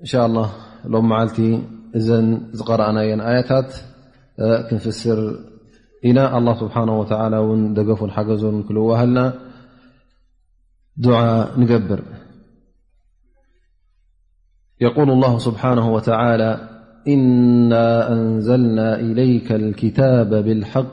إن شاء الله لو م علت إ قرأنا أي آيتات نفسر إناء الله سبحانه وتعالى وندف حجز كلوه لنا دعا نجبر يقول الله سبحانه وتعالى إنا أنزلنا إليك الكتاب بالحق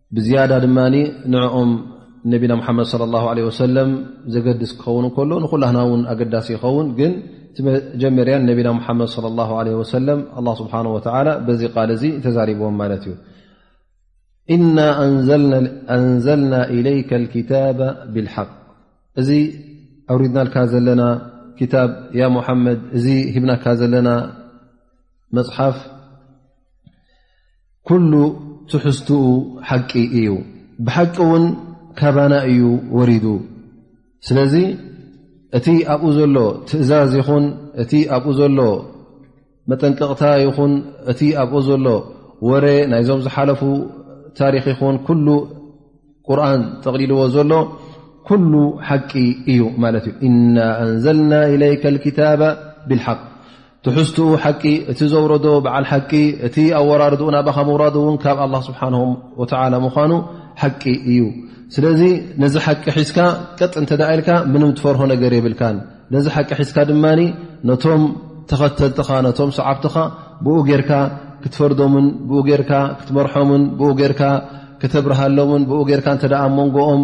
ብዝያዳ ድማ ንዕኦም ነቢና ሓመድ صለ ላ ለ ወሰለም ዘገድስ ክኸውን ከሎ ንኩላህና ውን ኣገዳሲ ይኸውን ግን እቲ መጀመርያ ነቢና ሓመድ صለ ላ ለ ወሰለም ኣ ስብሓ ወ በዚ ቃል እዚ ተዛሪብዎም ማለት እዩ እና ኣንዘልና ኢለይከ ክታባ ብልሓቅ እዚ ኣውሪድናልካ ዘለና ክታብ ያ ሙሓመድ እዚ ሂብናካ ዘለና መፅሓፍ ኩሉ ትሕዝትኡ ሓቂ እዩ ብሓቂ እውን ካባና እዩ ወሪዱ ስለዚ እቲ ኣብኡ ዘሎ ትእዛዝ ይኹን እቲ ኣብኡ ዘሎ መጠንቀቕታ ይኹን እቲ ኣብኡ ዘሎ ወረ ናይዞም ዝሓለፉ ታሪክ ይኹን ኩሉ ቁርን ጠቕሊልዎ ዘሎ ኩሉ ሓቂ እዩ ማለት እዩ እና ኣንዘልና ኢለይከ ክታባ ብልሓቅ ትሕዝትኡ ሓቂ እቲ ዘውረዶ በዓል ሓቂ እቲ ኣወራርድኡ ናባኻ ምውራዱ እውን ካብ ኣላ ስብሓን ወተላ ምዃኑ ሓቂ እዩ ስለዚ ነዚ ሓቂ ሒዝካ ቀጥ እንተ ኢልካ ምንም ትፈርሆ ነገር የብልካን ነዚ ሓቂ ሒዝካ ድማ ነቶም ተኸተልትኻ ነቶም ሰዓብትኻ ብኡ ጌርካ ክትፈርዶምን ብኡ ጌርካ ክትመርሖምን ብኡ ጌርካ ክተብርሃሎምን ብኡ ጌርካ እተ ኣብ መንጎኦም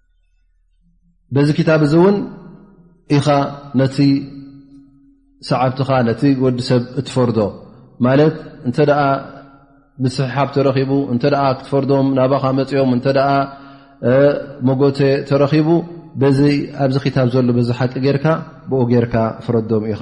በዚ ክታብ እዚ እውን ኢኻ ነቲ ሰዓብትኻ ነቲ ወዲ ሰብ እትፈርዶ ማለት እንተ ምስሕሓብ ተረኺቡ እንተ ክትፈርዶም ናባኻ መፅኦም እተ መጎተ ተረኺቡ ዚ ኣብዚ ክታብ ዘሎ በዚ ሓቂ ጌርካ ብኡ ጌርካ ፍረዶም ኢኻ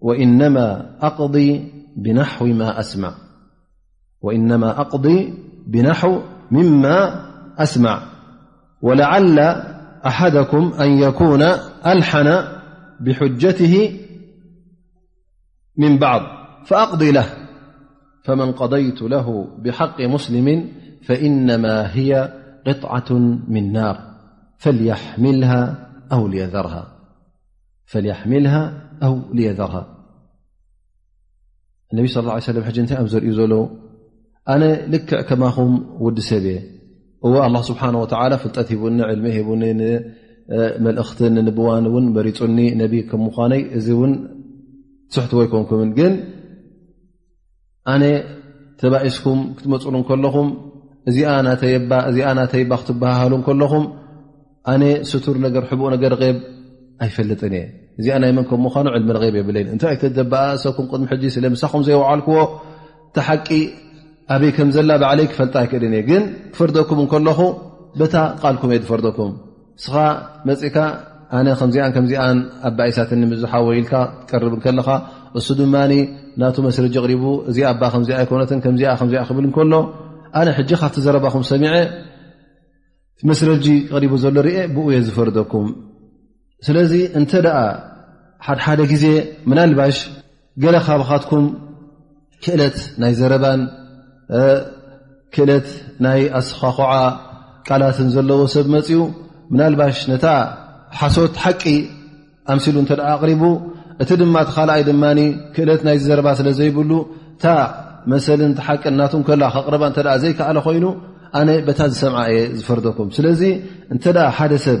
وإنما أقضي بنحو مما أسمع ولعل أحدكم أن يكون ألحن بحجته من بعض فأقضي له فمن قضيت له بحق مسلم فإن هي قطعة من نر ليحሚልه أو ليذره ፈሊያሕሚልሃ ኣው ልየዘርሃ እነቢ ስ ላ ሰለም ሕጂ እንታይ እዮም ዘርእዩ ዘለዉ ኣነ ልክዕ ከማኹም ውዲ ሰብ እየ እዎ ኣላ ስብሓን ወተላ ፍልጠት ሂቡኒ ዕልሚ ሂቡኒ ንመልእኽቲ ንንብዋን እውን መሪፁኒ ነቢ ከም ምዃነይ እዚ እውን ትስሕትዎ ኣይኮንኩምን ግን ኣነ ተባኢስኩም ክትመፁሉ ከለኹም እዚኣ ናተይባ እዚኣ ናተይባ ክትበሃሃሉ ከለኹም ኣነ ስቱር ነገር ሕቡእ ነገር ብ ኣይፈልጥን እየ እዚኣ ናይ መን ከም ምኳኑ ዕልሚ ብ የብለይ እንታይ ኣይተደበኣእሰኩም ቅድሚ ሕጂ ስለ ምሳኹም ዘይወዓልክዎ እቲ ሓቂ ኣበይ ከም ዘላ ባዕለይ ክፈልጣ ኣይክእልን እየ ግን ክፈርደኩም ከለኹ በታ ቃልኩም እየ ዝፈርደኩም እስኻ መፅእካ ኣነ ከምዚኣን ከምዚኣን ኣባኢሳትኒ ምዝሓወ ኢልካ ትቀርብ ከለኻ እሱ ድማ ናቱ መስርጂ ቅሪቡ እዚ ኣባ ከምዚኣ ኣይኮነትን ከምዚ ከምዚኣ ክብል ከሎ ኣነ ሕጂ ካብቲ ዘረባኹም ሰሚዐ መስረጂ ቅሪቡ ዘሎ ርአ ብኡ እየ ዝፈርደኩም ስለዚ እንተ ደኣ ሓድሓደ ግዜ ምናልባሽ ገለ ካብኻትኩም ክእለት ናይ ዘረባን ክእለት ናይ ኣስኻኹዓ ቃላትን ዘለዎ ሰብ መፅኡ ምናልባሽ ነታ ሓሶት ሓቂ ኣምሲሉ እተ ኣቕሪቡ እቲ ድማ እቲ ካልኣይ ድማ ክእለት ናይ ዘረባ ስለ ዘይብሉ እታ መሰልን ሓቂ ናቱ ከላ ከቕርባ እተ ዘይከኣለ ኮይኑ ኣነ በታ ዝሰምዓ እየ ዝፈርደኩም ስለዚ እንተ ሓደ ሰብ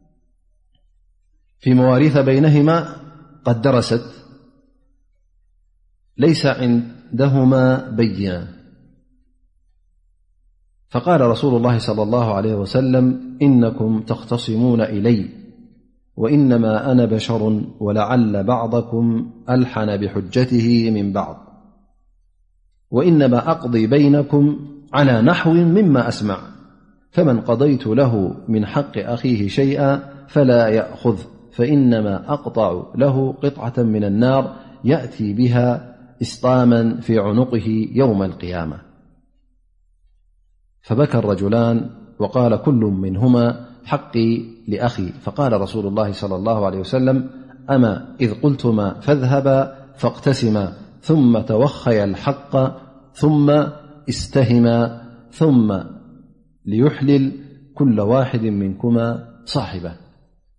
مواريث بينهما قد درست ليس عندهما بينا فقال رسول الله - صلى الله عليه وسلم - إنكم تختصمون إلي وإنما أنا بشر ولعل بعضكم ألحن بحجته من بعض وإنما أقضي بينكم على نحو مما أسمع فمن قضيت له من حق أخيه شيئا فلا يأخذ فإنما أقطع له قطعة من النار يأتي بها إسطاما في عنقه يوم القيامة فبكى الرجلان وقال كل منهما حقي لأخي فقال رسول الله -صلى الله عليه وسلم أما إذ قلتما فاذهبا فاقتسما ثم توخي الحق ث ስተه ث حልል ኩل ዋድ ንኩ صባة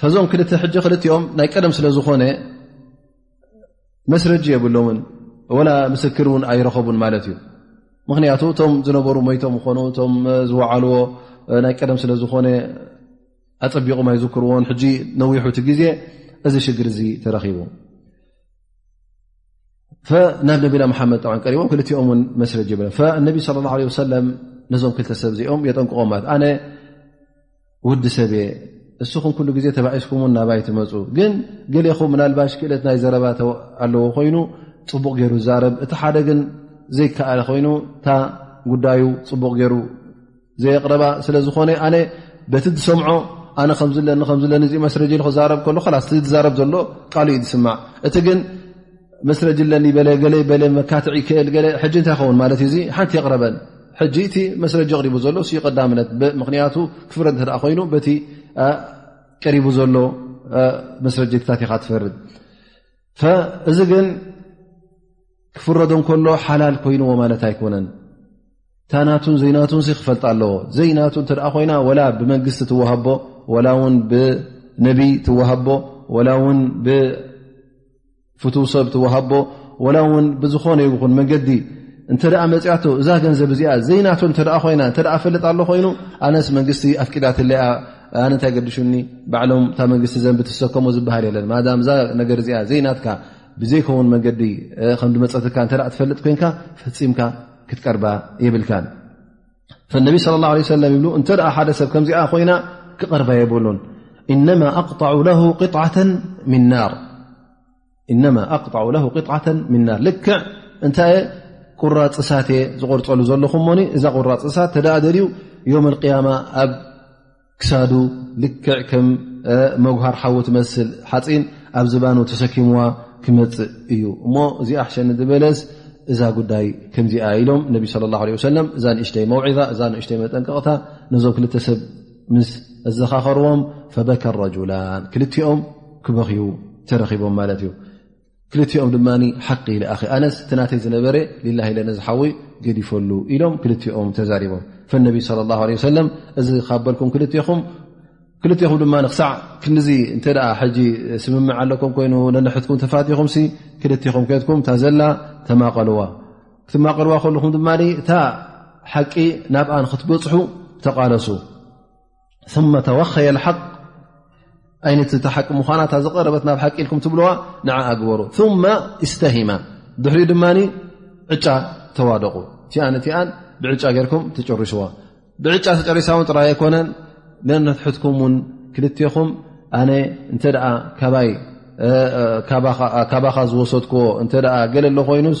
ከዞም ክል ሕጂ ክልኦም ናይ ቀደም ስለ ዝኾነ መስረጂ የብሎምን ወላ ምስክር እውን ኣይረኸቡን ማለት እዩ ምክንያቱ እቶም ዝነበሩ ሞይቶም ኾኑ እቶም ዝወዓልዎ ናይ ቀደም ስለ ዝኾነ ኣፀቢቑም ኣይዝክርዎን ሕጂ ነዊሑቲ ግዜ እዚ ሽግር እዚ ተረኺቡ ናብ ነቢና መሓመድ ጣን ቀሪቦም ክልኦም ውን መስረጂ የብሎም ነቢ ለ ላ ሰለም ነዞም ክልተሰብ እዚኦም የጠንቅቖም ማለት ወዲ ሰብ እየ እስኹም ኩሉ ግዜ ተባኢስኩም ን ናባይ ትመፁ ግን ገሌኹም ምናልባሽ ክእለት ናይ ዘረባ ኣለዎ ኮይኑ ፅቡቕ ገይሩ ዛረብ እቲ ሓደ ግን ዘይከኣለ ኮይኑ እታ ጉዳዩ ፅቡቕ ገይሩ ዘየቕረባ ስለ ዝኾነ ኣነ በቲ ዝሰምዖ ኣነ ከምዝለኒ ከምዝለኒ እዚ መስረጂ ኢ ክዛረብ ከሎ ላስ እ ዝዛረብ ዘሎ ቃሉ እዩ ዝስማዕ እቲ ግን መስረጂ ኣለኒ በለ ገለ በለ መካትዕ ይክእል ገለ ሕጂ እንታይ ይኸውን ማለት እዩ ሓንቲ የቕረበን ሕጂ እቲ መስረጃ ኣቕሪቡ ዘሎ ስዩ ቀዳምነት ብምኽንያቱ ክፍረድ እንተደኣ ኮይኑ በቲ ቀሪቡ ዘሎ መስረጀትታት ኢኻ ትፈርድ እዚ ግን ክፍረዶ ከሎ ሓላል ኮይንዎ ማለት ኣይኮነን ታናቱን ዘይናቱን ክፈልጣ ኣለዎ ዘይናቱ እተ ኮይና ወላ ብመንግስቲ ትዋሃቦ ወላ ውን ብነቢይ ትዋሃቦ ወላ ውን ፍትው ሰብ ትወሃቦ ወላ እውን ብዝኾነ ይኹን መንገዲ እንተ መፅያቶ እዛ ገንዘብ እዚኣ ዘይናቶ እተ ኮይና እተ ፈልጥ ኣሎ ኮይኑ ኣነስ መንግስቲ ኣፍቂዳትለያ ኣነ እንታይ ገድሹኒ ባዕሎም እታ መንግስቲ ዘንቢ ትሰከሙ ዝበሃል የለን ማዳ እዛ ነገር እዚኣ ዘይናትካ ብዘይከውን መንገዲ ከምመፀትካ እተ ትፈልጥ ኮይንካ ፈፂምካ ክትቀርባ የብልካን ነቢ صለ ላه ለ ሰለም ይብሉ እንተ ሓደ ሰብ ከምዚኣ ኮይና ክቐርባ የብሉን እነማ ኣቕጣዑ ለ ቅጣዓተ ምን ናር ልክዕ እንታይ ቁራፅ እሳት እየ ዝቆርፀሉ ዘለኹ ሞኒ እዛ ቁራፅ እሳት ተደኣ ደልዩ ዮም ቅያማ ኣብ ክሳዱ ልክዕ ከም መጉሃር ሓዊ ትመስል ሓፂን ኣብ ዝባኑ ተሰኪምዋ ክመፅእ እዩ እሞ እዚኣ ሕሸኒ ዝበለስ እዛ ጉዳይ ከምዚኣ ኢሎም ነቢ ለ ላ ለ ሰለም እዛ ንእሽተይ መውዒዛ እዛ ንእሽተይ መጠንቀቕታ ነዞም ክልተ ሰብ ምስ ኣዘኻኸርዎም ፈበከ ረጁላን ክልቲኦም ክበኽዩ ተረኺቦም ማለት እዩ ክልቲኦም ድማ ሓቂ ኢለ ኣኸ ኣነስ እቲ ናተይ ዝነበረ ሊላ ኢለ ነዚ ሓወይ ገዲፈሉ ኢሎም ክልቲኦም ተዛሪቦም ፈነቢ ለ ላ ለ ሰለም እዚ ካብ በልኩም ክልኹም ክልኹም ድማ ክሳዕ ክንዚ እንተ ሕጂ ስምምዕ ኣለኩም ኮይኑ ነንሕትኩም ተፋትኹም ክልኹም ከትኩም እታ ዘላ ተማቐልዋ ክትማቐልዋ ከልኹም ድማ እታ ሓቂ ናብኣ ንክትበፅሑ ተቓለሱ ثመ ተወኸየ ሓቅ ኣይነት እታ ሓቂ ምዃና እታ ዝቐረበት ናብ ሓቂ ኢልኩም ትብልዋ ንዓ ኣግበሩ ثመ እስተሂማ ድሕሪ ድማ ዕጫ ተዋደቑ ቲኣን እቲኣን ብዕጫ ጌርኩም ትጨርሽዋ ብዕጫ ተጨሪሳ ውን ጥራይ ኣይኮነን ነነትሕትኩም ውን ክልትኹም ኣነ እንተ ካባይ ካባኻ ዝወሰድክዎ እተ ገለ ሎ ኮይኑስ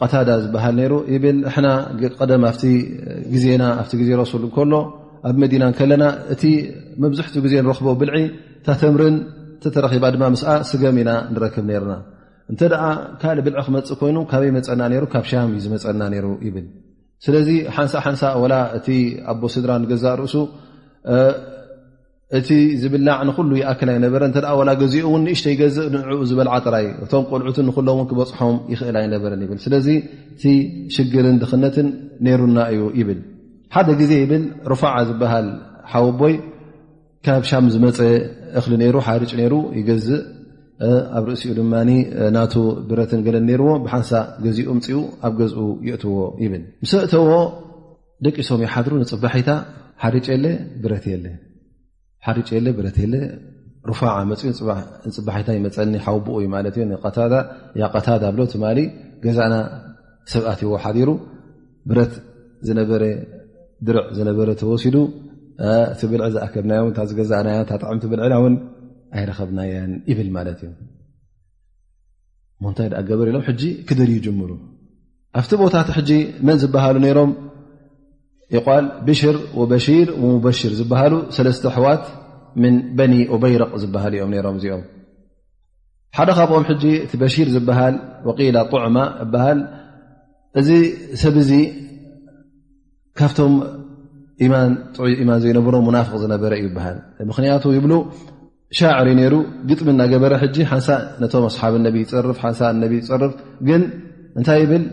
ቐታዳ ዝበሃል ነይሩ ይብል ሕና ቀደም ኣብቲ ግዜና ኣብቲ ግዜ ረሱል ከሎ ኣብ መዲና ከለና እቲ መብዝሕቲ ግዜ ንረኽቦ ብልዒ ታተምርን ተተረኺባ ድማ ምስ ስገም ኢና ንረክብ ነርና እንተ ካልእ ብልዒ ክመፅእ ኮይኑ ካበይ መፀና ሩ ካብ ሻም እዩ ዝመፀና ነይሩ ይብል ስለዚ ሓንሳ ሓንሳ ወላ እቲ ኣቦ ስድራ ንገዛእ ርእሱ እቲ ዝብላዕ ንኩሉ ይኣክል ኣይነበረ እተ ዋላ ገዜኡ እውን ንእሽተ ይገዝእ ንዕኡ ዝበልዓ ጥራይ እቶም ቆልዑትን ንኩሎም ውን ክበፅሖም ይኽእል ኣይነበረን ይብል ስለዚ እቲ ሽግርን ድኽነትን ነይሩና እዩ ይብል ሓደ ግዜ ይብል ሩፋዓ ዝበሃል ሓወቦይ ካብ ሻም ዝመፀ እኽሊ ነይሩ ሓርጭ ነይሩ ይገዝእ ኣብ ርእሲኡ ድማ ናቱ ብረትን ገለን ነይርዎ ብሓንሳ ገዜኡ ምፅኡ ኣብ ገዝኡ ይእትዎ ይብል ምስ እእተዎ ደቂሶም ይሓድሩ ንፅባሒታ ሓደ ጨለ ብረት የለ ሓደ ጨለ ብረት የለ ሩፋዓ መፅኡ ንፅባሒታ ይመፀኒ ሓውብኡ ዩ ማለት ዩ ንቀታዳ ያ ቀታዳ ብሎ ትማሊ ገዛእና ሰብኣት ይዎ ሓዲሩ ብረት ዝነበረ ድርዕ ዝነበረ ተወሲዱ እቲ ብልዒ ዝኣከብናዮ እታ ዝገዛእናዮ እታ ጥዕምቲ ብልዕና እውን ኣይረኸብናየን ይብል ማለት እዩ ሞንታይ ኣ ገበር ኢሎም ሕጂ ክደልዩ ጀምሩ ኣብቲ ቦታት ሕጂ መን ዝበሃሉ ነይሮም ይቋል ብሽር ወበሺር ወሙበሽር ዝበሃሉ ሰለስተ ኣሕዋት ምን በኒ ኦበይረቕ ዝበሃሉ እዮም ነሮም እዚኦም ሓደ ካብኦም ሕጂ እቲ በሺር ዝበሃል ወቂላ ጥዑማ እበሃል እዚ ሰብ እዚ ካብቶም ኢማን ጥዑይ ኢማን ዘይነበሮ ሙናፍቕ ዝነበረ እዩ ይበሃል ምኽንያቱ ይብሉ ሻዕር ነይሩ ግጥሚ እናገበረ ሕጂ ሓንሳ ነቶም ኣስሓብ ነቢ ይፅርፍ ሓንሳ ነቢ ይፅርፍ ግን እንታይ ይብል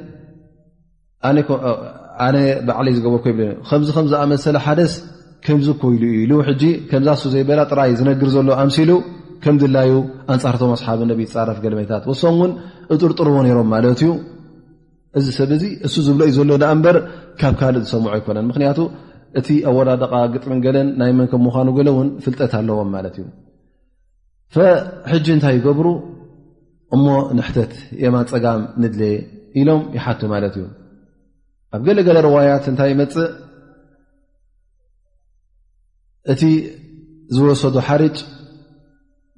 ኣነ ባዕለይ ዝገበርኮ ይብል ከምዚ ከም ዝኣመሰለ ሓደስ ከምዚ ኮይሉ እዩ ኢሉ ሕጂ ከምዛ ሱ ዘይበላ ጥራይ ዝነግር ዘሎ ኣምሲሉ ከም ድላዩ ኣንፃርቶም ኣስሓብ ነቢ ይፃረፍ ገልመታት ወሶም እውን እጥርጥርዎ ነይሮም ማለት እዩ እዚ ሰብ እዚ እሱ ዝብሎ እዩ ዘሎ ዳኣ እምበር ካብ ካልእ ዝሰምዖ ኣይኮነን ምክንያቱ እቲ ኣወዳድቓ ግጥምን ገለን ናይ መን ከም ምዃኑ ገለ እውን ፍልጠት ኣለዎም ማለት እዩ ሕጂ እንታይ ይገብሩ እሞ ንሕተት የማን ፀጋም ንድሌ ኢሎም ይሓቱ ማለት እዩ ኣብ ገለገለ ርዋያት እንታይ ይመፅእ እቲ ዝወሰዱ ሓርጭ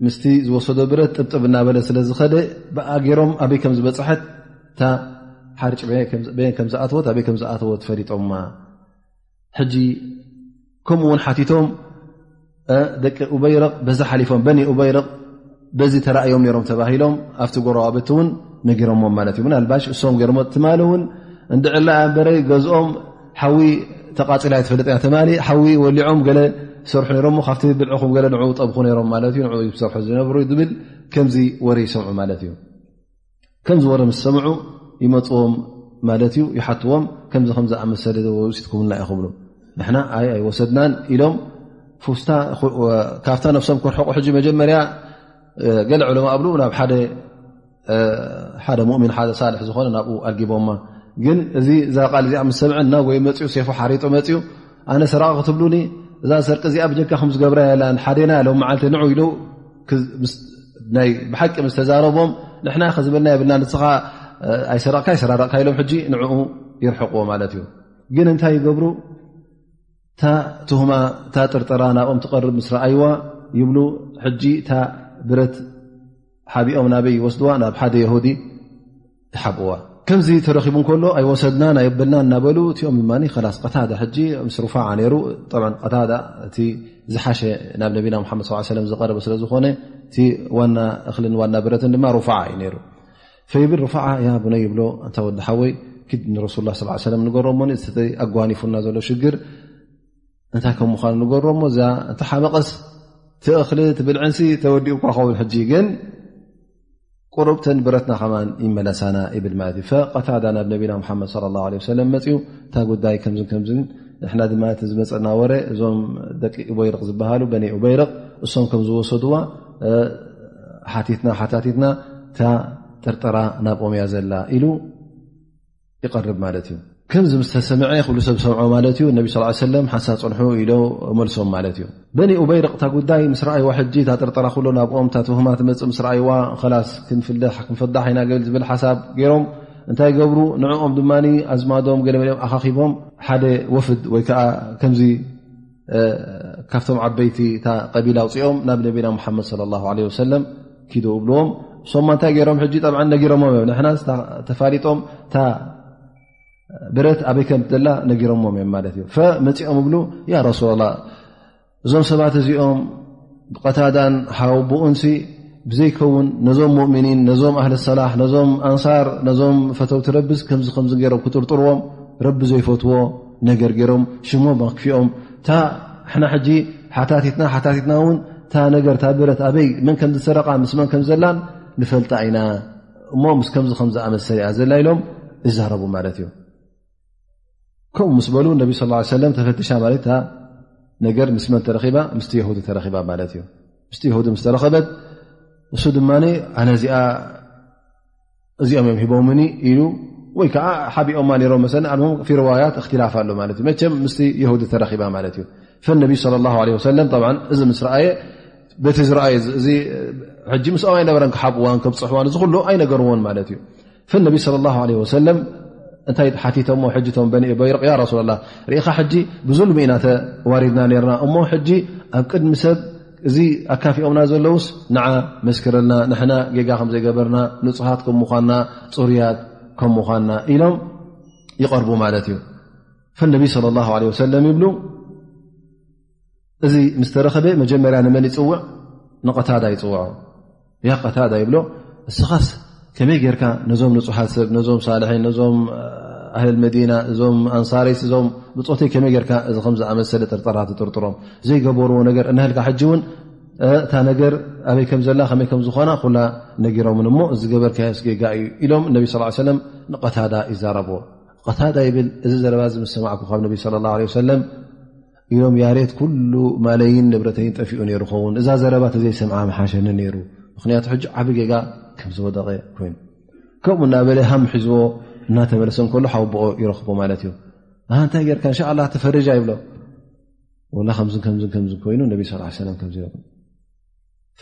ምስቲ ዝወሰዶ ብረት ጥብጥብ እናበለ ስለ ዝኸደ ብኣ ገሮም ኣበይ ከም ዝበፅሐት እታ ሓርጭ በየን ከምዝኣተወት ኣበይ ከም ዝኣተወት ፈሊጦማ ሕጂ ከምኡ ውን ሓቲቶም ደቂ ኡበይረቕ በዛ ሓሊፎም በኒ ኡበይረቕ በዚ ተራእዮም ነሮም ተባሂሎም ኣብቲ ጎረባብቲ እውን ነጊሮሞም ማለት እዩ ምናልባሽ እሶም ገርሞ ትማል እውን እንድዕላ ኣንበረ ገዝኦም ሓዊ ተቓፂላ ኣይትፈልጥ እያ ትማሊ ሓዊ ወሊዖም ገለ ዝሰርሑ ነሮም ሞ ካብቲ ብልዕኹም ገለ ንዕኡ ጠብኹ ነሮም ማለት እዩ ንዕኡ ዝሰርሑ ዝነብሩ ዝብል ከምዚ ወረ ይሰምዑ ማለት እዩ ከምዚ ወረ ምስ ሰምዑ ይመፅዎም ማለት እዩ ይሓትዎም ከምዚ ከም ዝኣመሰለ ወሲትኩምልና ዩ ክብሉ ንሕና ኣይ ኣይወሰድናን ኢሎም ፉስታ ካብታ ነፍሶም ክርሕቑ ሕጂ መጀመርያ ገለ ዕለማ ኣብሉ ናብ ሓደ ሓደ ሙእሚን ሓደ ሳልሕ ዝኾነ ናብኡ ኣልጊቦማ ግን እዚ እዛ ቃል እዚኣ ምስ ሰምዐ ናብ ወይ መፅኡ ሴፉ ሓሪጡ መፅኡ ኣነ ሰራቂ ክትብሉኒ እዛ ሰርቂ እዚኣ ብጀካ ከም ዝገብራ የላን ሓደና ሎም መዓልቲ ንዑ ኢሉ ናይ ብሓቂ ምስ ተዛረቦም ንሕና ከዝበልና የብልና ንስኻ ኣይሰረቕካ ኣይሰራረቕካ ኢሎም ሕጂ ንዕኡ ይርሕቕዎ ማለት እዩ ግን እንታይ ይገብሩ እታ ትሁማ እታ ጥርጠራ ናብኦም ትቐርብ ምስ ረኣይዋ ይብሉ ሕጂ እታ ብረት ሓቢኦም ናበይ ይወስድዋ ናብ ሓደ የሁዲ ይሓብእዋ ከምዚ ተረኪቡ ከሎ ኣይወሰድና ናይበልና እናበሉ እቲኦም ድማ ላስ ቀታ ሕጂ ምስ ሩፋዓ ነይሩ ታ እቲ ዝሓሸ ናብ ነቢና ሓመድ ስ ዝቀረበ ስለዝኾነ እቲ ዋና እክልን ዋና ብረትን ድማ ሩፋዓ እዩ ነይሩ ፈይብል ርፋዓ ያ ብነ ይብሎ እንታ ወዲ ሓወይ ኪድ ንረሱል ላ ስ ሰለም ንገሮ ሞ ኣጓኒፉና ዘሎ ሽግር እንታይ ከም ምዃኑ ንገሮ ሞ እዛ እንተ ሓመቐስ ትእኽሊ ትብልዕንሲ ተወዲኡ እኳ ኸውን ሕጂ ግን ቁርብተን ብረትና ከማን ይመለሳና ይብል ማለት እዩ ፈቀታዳ ናብ ነቢና ሓመድ ለ ላ ለ ሰለም መፅኡ እታ ጉዳይ ከምዝን ከምዝን ንሕና ድማ እቲ ዝመፀና ወረ እዞም ደቂ ኡበይርቕ ዝበሃሉ በኒ ኡበይርቕ እሶም ከም ዝወሰድዋ ሓቲትና ሓታቲትና እታ ጥርጠራ ናብኦም እያ ዘላ ኢሉ ይቐርብ ማለት እዩ ከምዚ ምስ ተሰምዐ ኩሉ ሰብ ዝሰምዖ ማለት እዩ ነቢ ስ ሰለም ሓንሳ ፅንሑ ኢሎ መልሶም ማለት እዩ በኒ ኡበይርቕታ ጉዳይ ምስ ረኣይዋ ሕጂ እታ ጥርጠራ ኩሎ ናብኦም እታ ትህማ ትመፅእ ምስ ረኣይዋ ኸላስ ክንፍልሕ ክንፈዳሕ ኢና ገብል ዝብል ሓሳብ ገይሮም እንታይ ገብሩ ንዕኦም ድማ ኣዝማዶም ገለመሊኦም ኣኻኺቦም ሓደ ወፍድ ወይ ከዓ ከምዚ ካብቶም ዓበይቲ እታ ቀቢላ ኣውፅኦም ናብ ነቢና ሓመድ ለ ላ ለ ወሰለም ኪዶ እብልዎም ሶማ እንታይ ገይሮም ሕጂ ጠብ ነጊሮሞ እዮም ንሕና ተፋሊጦም እታ ብረት ኣበይ ከም ዘላ ነጊሮሞም እዮም ማለት እዩ መፂኦም እብሉ ያ ረሱላ ላ እዞም ሰባት እዚኦም ብቐታዳን ሓወቦኡንሲ ብዘይከውን ነዞም ሙእምኒን ነዞም ኣህሊ ሰላሕ ነዞም ኣንሳር ነዞም ፈተውቲ ረቢዝ ከምዚ ከምዚ ገይሮም ክጥርጥርዎም ረቢ ዘይፈትዎ ነገር ገይሮም ሽሞም ኣክፊኦም እታ ሕና ሕጂ ሓታቲትና ሓታቲትና እውን እታ ነገር እታ ብረት ኣበይ መን ከም ዝሰረቃ ምስ መን ከም ዘላን ንፈልጣ ኢና እሞ ምስ ከምዚ ከም ዝኣመሰለ እያ ዘላ ኢሎም ይዛረቡ ማለት እዩ ከምኡ ምስ በሉ ነቢ ስ ሰለ ተፈትሻ ማለት ነገር ምስ መን ተረኪባ ምስ የሁዲ ተረኪባ ማለት እዩ ምስ የሁዲ ምስ ተረከበት ንሱ ድማ ኣነ እዚኣ እዚኦም እዮም ሂቦምኒ ኢሉ ወይ ከዓ ሓቢኦማ ሮም መሰ ፊ ርዋያት እክትላፍ ኣሎ ማለት እዩ መቸም ምስ የሁዲ ተረኪባ ማለት እዩ ፈነቢ ለ ላ ለ ሰለም እዚ ምስ ረኣየ በቲ ዝረኣየ እ ሕጂ ምስኦም ኣይነበረን ክሓብእዋን ከብፅሕዋን ዝክሉ ኣይነገርዎን ማለት እዩ ነቢ صለ ላ ለ ወሰለም እንታይ ሓቲቶሞ ሕጂቶም በኒ በይርቕ ያ ረሱላ ላ ርኢኻ ሕጂ ብዙልሚ ኢና ተዋሪድና ነርና እሞ ሕጂ ኣብ ቅድሚ ሰብ እዚ ኣካፊኦምና ዘለውስ ንዓ መስክረልና ንሕና ጌጋ ከም ዘይገበርና ንፁሃት ከም ምኳና ፅሩያት ከም ምኳና ኢሎም ይቐርቡ ማለት እዩ ፈነቢ ለ ላ ለ ወሰለም ይብሉ እዚ ምስ ተረኸበ መጀመርያ ንመን ይፅውዕ ንቐታዳ ይፅውዖ ያ ቐታዳ ይብሎ እስኻስ ከመይ ጌርካ ነዞም ንፁሓት ሰብ ነዞም ሳልሒን ነዞም ኣህል መዲና እዞም ኣንሳሪስ እዞም ብፆተይ ከመይ ጌርካ እዚ ከምዝኣመሰለ ጥርጠራ ትጥርጥሮም ዘይገበርዎ ነገር እናህልካ ሕጂ እውን እታ ነገር ኣበይ ከም ዘላ ከመይ ከም ዝኾና ኩላ ነጊሮምን እሞ እዚ ገበር ካዮስ ጌጋ እዩ ኢሎም ነቢ ስ ሰለም ንቐታዳ ይዛረብዎ ቐታዳ ይብል እዚ ዘረባ እዚ ምስ ሰማዕኩ ካብ ነቢ ለ ላ ሰለም ኢሎም ያሬት ኩሉ ማለይን ንብረተይን ጠፊኡ ነይሩ ኸውን እዛ ዘረባ ተዘይሰምዓ መሓሸኒ ነይሩ ምክንያቱ ሕጂ ዓብ ጌጋ ከምዝወደቐ ኮይኑ ከምኡ እናበለ ሃም ሒዝዎ እናተመለሰ ከሎ ሓውቦኦ ይረኽቦ ማለት እዩ እንታይ ጌርካ እንሻ ላ ተፈርጃ ይብሎ ወላ ከምዝ ከምዝ ከምዝ ኮይኑ ነቢ ስ ሰላም ከምዚ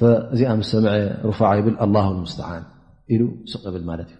ረ እዚኣ ምስ ሰምዐ ሩፋዓ ይብል ኣላ ሙስተዓን ኢሉ ስቕ ብል ማለት እዩ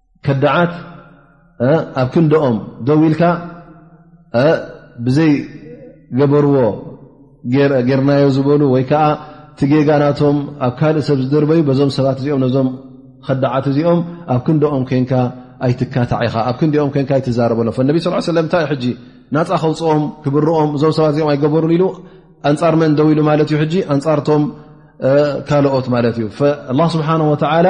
ከዳዓት ኣብ ክንድኦም ደው ኢልካ ብዘይ ገበርዎ ጌርናዮ ዝበሉ ወይ ከዓ ትጌጋ ናቶም ኣብ ካልእ ሰብ ዝድርበዩ በዞም ሰባት እዚኦም ነዞም ከዳዓት እዚኦም ኣብ ክንድኦም ኮንካ ኣይትካታዕ ኢኻ ኣብ ክንዲኦም ኮንካ ኣይትዛረበሎ ነቢ ስ ሰለም እንታይ ሕጂ ናፃ ከውፅኦም ክብርኦም እዞም ሰባት እዚኦም ኣይገበሩን ኢሉ ኣንፃር መን ደው ኢሉ ማለት እዩ ሕጂ ኣንፃርቶም ካልኦት ማለት እዩ ስብሓ ወላ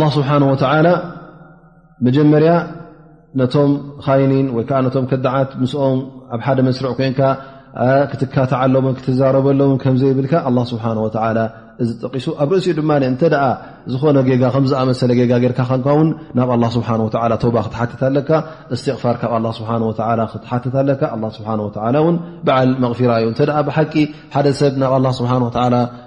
ላه ስብሓን ወተላ መጀመርያ ነቶም ኻይኒን ወይ ከዓ ነቶም ከዳዓት ምስኦም ኣብ ሓደ መስርዕ ኮንካ ክትካትዓሎምን ክትዛረበሎምን ከምዘይብልካ ኣላ ስብሓን ወተላ እዚ ጠቂሱ ኣብ ርእሲኡ ድማ እንተ ዝኾነ ጌጋ ከምዝኣመሰለ ጌጋ ጌርካ ከንካ ውን ናብ ኣላ ስብሓን ወላ ተባ ክትሓትት ኣለካ እስትቕፋር ካብ ኣላ ስብሓን ወላ ክትሓትት ኣለካ ኣላ ስብሓን ወላ እውን በዓል መቕፊራ እዩ እንተ ብሓቂ ሓደ ሰብ ናብ ኣላ ስብሓን ወላ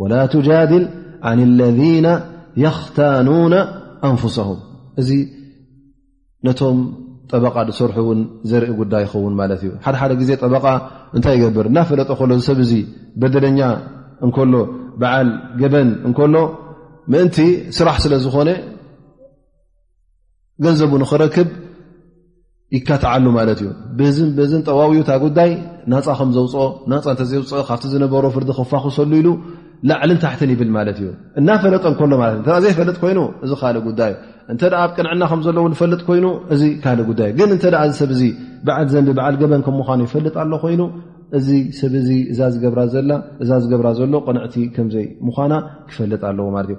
ወላ ትጃድል ዓን ለذነ የኽታኑና ኣንፍሰሁም እዚ ነቶም ጠበቃ ዝሰርሑ እውን ዘርኢ ጉዳይ ይኸውን ማለት እዩ ሓደ ሓደ ግዜ ጠበቃ እንታይ ይገብር እናፈለጠ ከሎ ዝሰብ እዙ በደለኛ እንከሎ በዓል ገበን እንከሎ ምእንቲ ስራሕ ስለ ዝኾነ ገንዘቡ ንኽረክብ ይካትዓሉ ማለት እዩ ብዝን ብዝን ጠዋውዩ እታ ጉዳይ ናፃ ከም ዘውፅኦ ናፃ እንተዘውፅ ካብቲ ዝነበሮ ፍርዲ ክፋኽሰሉ ኢሉ ላዕልን ታሕትን ይብል ማለት እዩ እናፈለጠ ከሎ ማለት እ እ ዘይፈለጥ ኮይኑ እዚ ካልእ ጉዳይ እ እተ ኣብ ቅንዕና ከም ዘለዎ ንፈልጥ ኮይኑ እዚ ካልእ ጉዳይ ግን እተ እዚ ሰብ ዚ በዓል ዘንቢ በዓል ገበን ከም ምኳኑ ይፈልጥ ኣሎ ኮይኑ እዚ ሰብ ዚ እዛ ዝገብራ ዘላ እዛ ዝገብራ ዘሎ ቅንዕቲ ከምዘይ ምኳና ክፈልጥ ኣለዎ ማለት እዩ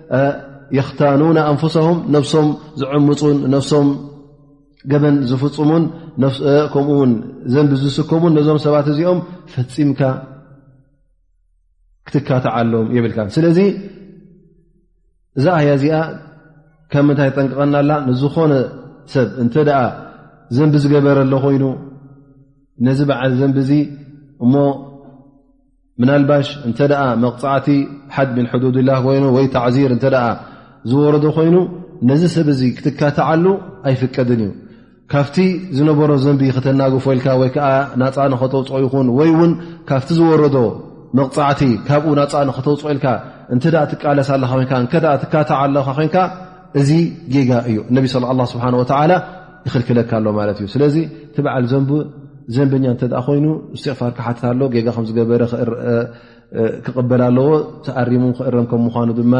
የኽታኑና ኣንፍሰም ነብሶም ዝዕምፁን ነብሶም ገበን ዝፍፅሙን ከምኡውን ዘንቢ ዝስከሙን ነዞም ሰባት እዚኦም ፈፂምካ ክትካትዓሎም የብልካ ስለዚ እዛ ኣያ እዚኣ ካብ ምንታይ ጠንቅቐና ኣላ ንዝኾነ ሰብ እንተ ደኣ ዘንቢ ዝገበረ ኣሎ ኮይኑ ነዚ በዓል ዘንቢ እዚ እሞ ምናልባሽ እንተ መቕፃዕቲ ሓድ ምን ሕዱድላ ኮይኑ ወይ ተዕዚር እተ ዝወረዶ ኮይኑ ነዚ ሰብ እዚ ክትካትዓሉ ኣይፍቀድን እዩ ካብቲ ዝነበሮ ዘንቢ ክተናግፎ ኢልካ ወይ ከዓ ናፃ ንኸተውፅ ይኹን ወይ ውን ካብቲ ዝወረዶ መቕፃዕቲ ካብኡ ናፃ ንኸተውፅ ኢልካ እተ ትቃለስ ኣለካ ኮን እተ ትካትዓ ኣለካ ኮንካ እዚ ጌጋ እዩ ነቢ ስ ላ ስብሓ ወላ ይኽልክለካ ኣሎ ማለት እዩ ስለዚ እቲ በዓል ዘንቡ ዘንበኛ እተ ኮይኑ እስትቕፋር ክሓትት ኣሎ ጌጋ ከምዝገበረ ክቕበል ኣለዎ ተኣሪሙ ክእረም ከም ምኳኑ ድማ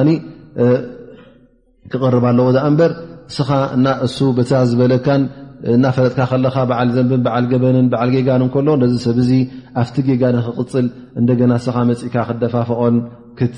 ክቕርብ ኣለዎ ዳኣ እምበር እስኻ እና እሱ በታ ዝበለካን እናፈለጥካ ከለኻ በዓል ዘንብን በዓል ገበንን በዓል ጌጋን ከሎ ነዚ ሰብ እዚ ኣብቲ ጌጋ ንክቕፅል እንደገና እስኻ መፅእካ ክደፋፍኦን ክት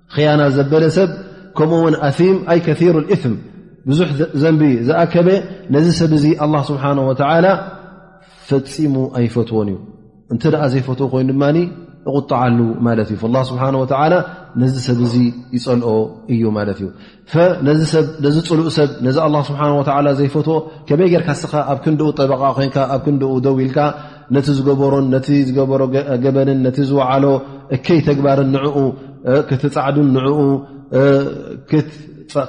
ክያና ዘበለ ሰብ ከምኡ ውን ኣም ኣይ ከሩ እም ብዙሕ ዘንቢ ዝኣከበ ነዚ ሰብ እዚ ኣላ ስብሓን ወተላ ፈፂሙ ኣይፈትዎን እዩ እንተ ኣ ዘይፈትዎ ኮይኑ ድማ እቁጣዓሉ ማለት እዩ ስብሓ ወላ ነዚ ሰብ እዚ ይፀልኦ እዩ ማለት እዩ ነዚ ፅሉእ ሰብ ነዚ ኣላ ስብሓን ወላ ዘይፈትዎ ከመይ ጌርካ ስኻ ኣብ ክንድኡ ጠበቓ ኮንካ ኣብ ክንድኡ ደው ኢልካ ነቲ ዝገበሮን ነቲ ዝገበሮ ገበንን ነቲ ዝወዓሎ እከይ ተግባርን ንዕኡ ክትፃዕዱን ንዕኡ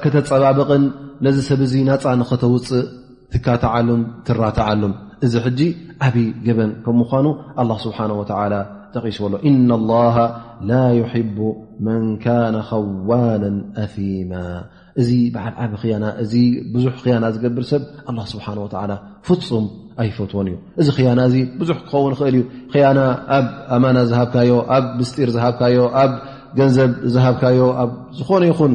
ክተፀባብቕን ነዚ ሰብ እዚ ናፃ ንኸተውፅእ ትካታዓሉን ትራታዓሉን እዚ ሕጂ ዓብ ገበን ከም ምኳኑ ኣላ ስብሓን ወተላ ጠቂስዎ ኣሎ እና ላሃ ላ ዩሕቡ መን ካነ ኸዋና ኣፊማ እዚ በዓል ዓብ ክያና እዚ ብዙሕ ክያና ዝገብር ሰብ ኣላ ስብሓን ወተላ ፍፁም ኣይፈትዎን እዩ እዚ ክያና እዚ ብዙሕ ክኸውን ይኽእል እዩ ክያና ኣብ ኣማና ዝሃብካዮ ኣብ ምስጢር ዝሃብካዮ ኣብ ገንዘብ ዝሃብካዮ ኣብ ዝኾነ ይኹን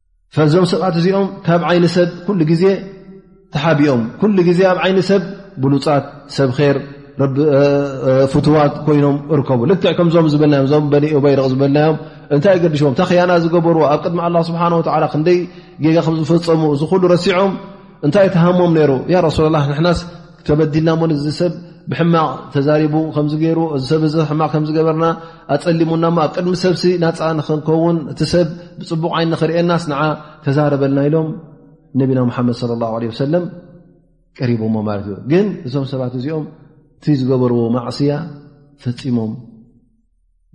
ፈዞም ሰባት እዚኦም ካብ ዓይኒ ሰብ ኩሉ ግዜ ተሓቢኦም ኩሉ ግዜ ኣብ ዓይኒ ሰብ ብሉፃት ሰብ ር ፍትዋት ኮይኖም እርከቡ ልክዕ ከምዞም ዝበልናዮም እዞም በኒ በይርቕ ዝበልናዮም እንታይ ገድሽዎም እታ ክያና ዝገበርዎ ኣብ ቅድሚ ኣላ ስብሓን ወላ ክንደይ ጌጋ ከም ዝፈፀሙ እዚ ኩሉ ረሲዖም እንታይ ተሃሞም ነይሩ ያ ረሱላ ላ ንሕናስ ተበዲልና ሞ እዚ ሰብ ብሕማቕ ተዛሪቡ ከምዚ ገይሩ እዚ ሰብ እዚ ሕማቕ ከም ዝገበርና ኣፀሊሙና ሞ ኣብ ቅድሚ ሰብሲ ናፃ ንክንከውን እቲ ሰብ ብፅቡቕ ዓይኒ ንክርእናስ ንዓ ተዛረበልና ኢሎም ነቢና ሙሓመድ ለ ላ ለ ወሰለም ቀሪቦሞ ማለት እዩ ግን እዞም ሰባት እዚኦም እቲ ዝገበርዎ ማዕስያ ፈፂሞም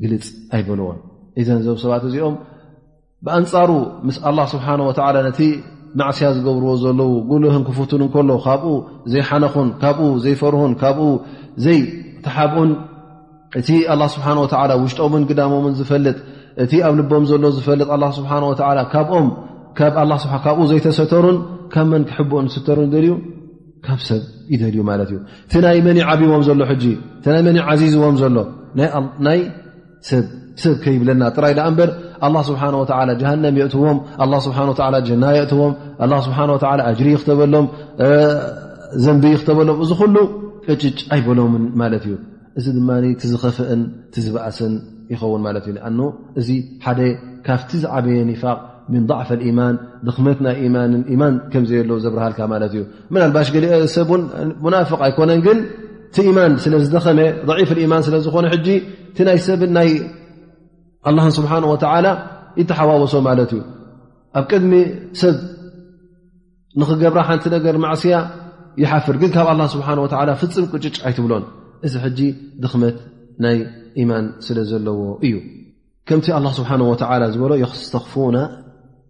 ግልፅ ኣይበልዎን እዘን እዞም ሰባት እዚኦም ብኣንፃሩ ምስ ኣላ ስብሓን ወተላ ነቲ ማዕስያ ዝገብርዎ ዘለዉ ጉልህን ክፍትን እንከሎ ካብኡ ዘይሓነኹን ካብኡ ዘይፈርሁን ካብኡ ዘይተሓብኡን እቲ ኣላ ስብሓን ወተላ ውሽጦምን ግዳሞምን ዝፈልጥ እቲ ኣብ ልቦም ዘሎ ዝፈልጥ ኣላ ስብሓን ወተላ ካብኦም ካብኡ ዘይተሰተሩን ካብ መን ክሕብኡን ዝስተሩን ደልዩ ካብ ሰብ ይደልዩ ማለት እዩ እቲ ናይ መን ዓብዎም ዘሎ ሕጂ እቲ ናይ መን ዓዚዝዎም ዘሎ ናይ ሰብ ሰብ ከይብለና ጥራይ ዳኣ እምበር ኣላ ስብሓን ወተላ ጀሃንም የእትዎም ኣ ስብሓ ወላ ጀና የእትዎም ኣ ስብሓን ወ ኣጅሪ ይክተበሎም ዘንቢ ይክተበሎም እዚ ኩሉ ቅጭጭ ኣይበሎምን ማለት እዩ እዚ ድማ እቲ ዝኸፍእን እቲ ዝበእስን ይኸውን ማለት እዩ ኣኖ እዚ ሓደ ካብቲ ዝዓበየ ኒፋቅ ምን ضዕፈ ኢማን ድኽመት ናይ ማን ኢማን ከምዘየሎ ዘብርሃልካ ማለት እዩ ምናልባሽ ገሊኦ ሰብ ን ሙናፍቅ ኣይኮነን ግን እቲ ኢማን ስለ ዝደኸመ ضዒፍ ኢማን ስለ ዝኾነ ሕጂ እቲ ናይ ሰብን ናይ ኣላን ስብሓን ወተላ ይተሓዋወሶ ማለት እዩ ኣብ ቅድሚ ሰብ ንኽገብራ ሓንቲ ነገር ማዕስያ ይሓፍር ግን ካብ ኣላ ስብሓን ወላ ፍፅም ቅጭጭ ኣይትብሎን እዚ ሕጂ ድኽመት ናይ ኢማን ስለ ዘለዎ እዩ ከምቲ ኣላ ስብሓን ወላ ዝበሎ የስተኽፉና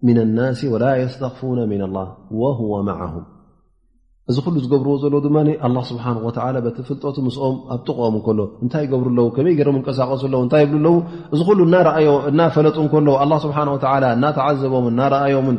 ምና ናሲ ወላ የስተኽፉነ ምና ላ ወወ ማዓሁም እዚ ኩሉ ዝገብርዎ ዘሎ ድማ ኣላ ስብሓን ወላ በቲ ፍልጠቱ ምስኦም ኣብ ጥቕኦም እንከሎ እንታይ ይገብሩ ኣለዉ ከመይ ገሮም እንቀሳቀሱ ኣለዉ እንታይ ይብሉ ኣለዉ እዚ ኩሉ እናረኣዮ እናፈለጡ እንከለዉ ኣላ ስብሓን ወላ እናተዓዘቦምን እናረኣዮምን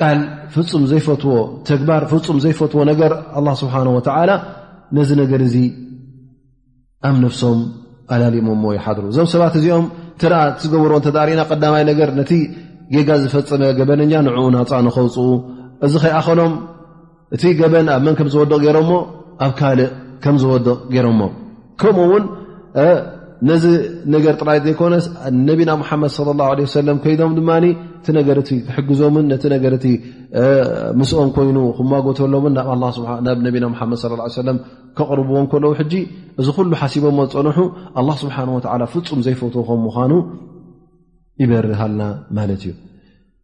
ቃል ፍፁም ዘይፈትዎ ተግባር ፍፁም ዘይፈትዎ ነገር ኣላ ስብሓን ወተዓላ ነዚ ነገር እዚ ኣብ ነፍሶም ኣላሊሞሞ ይሓድሩ እዞም ሰባት እዚኦም ትርኣ ዝገብርዎ እተዳሪእና ቀዳማይ ነገር ነቲ ጌጋ ዝፈፀመ ገበነኛ ንዕኡ ናፃ ንኸውፅኡ እዚ ከይኣኸሎም እቲ ገበን ኣብ መን ከም ዝወድቕ ገይሮሞ ኣብ ካልእ ከም ዝወድቕ ገይሮሞ ከምኡ ውን ነዚ ነገር ጥራይ ዘይኮነስ ነቢና ሙሓመድ صለ ላه ለ ሰለም ከይዶም ድማ እቲ ነገር እቲ ክሕግዞምን ነቲ ነገር እቲ ምስኦም ኮይኑ ክማጎተሎምን ናብ ነቢና ሓመድ ص ሰለም ከቕርብዎ ከለዉ ሕጂ እዚ ኩሉ ሓሲቦሞ ዝፀንሑ ኣላ ስብሓን ወላ ፍፁም ዘይፈትዎ ከም ምዃኑ ይበርሃልና ማለት እዩ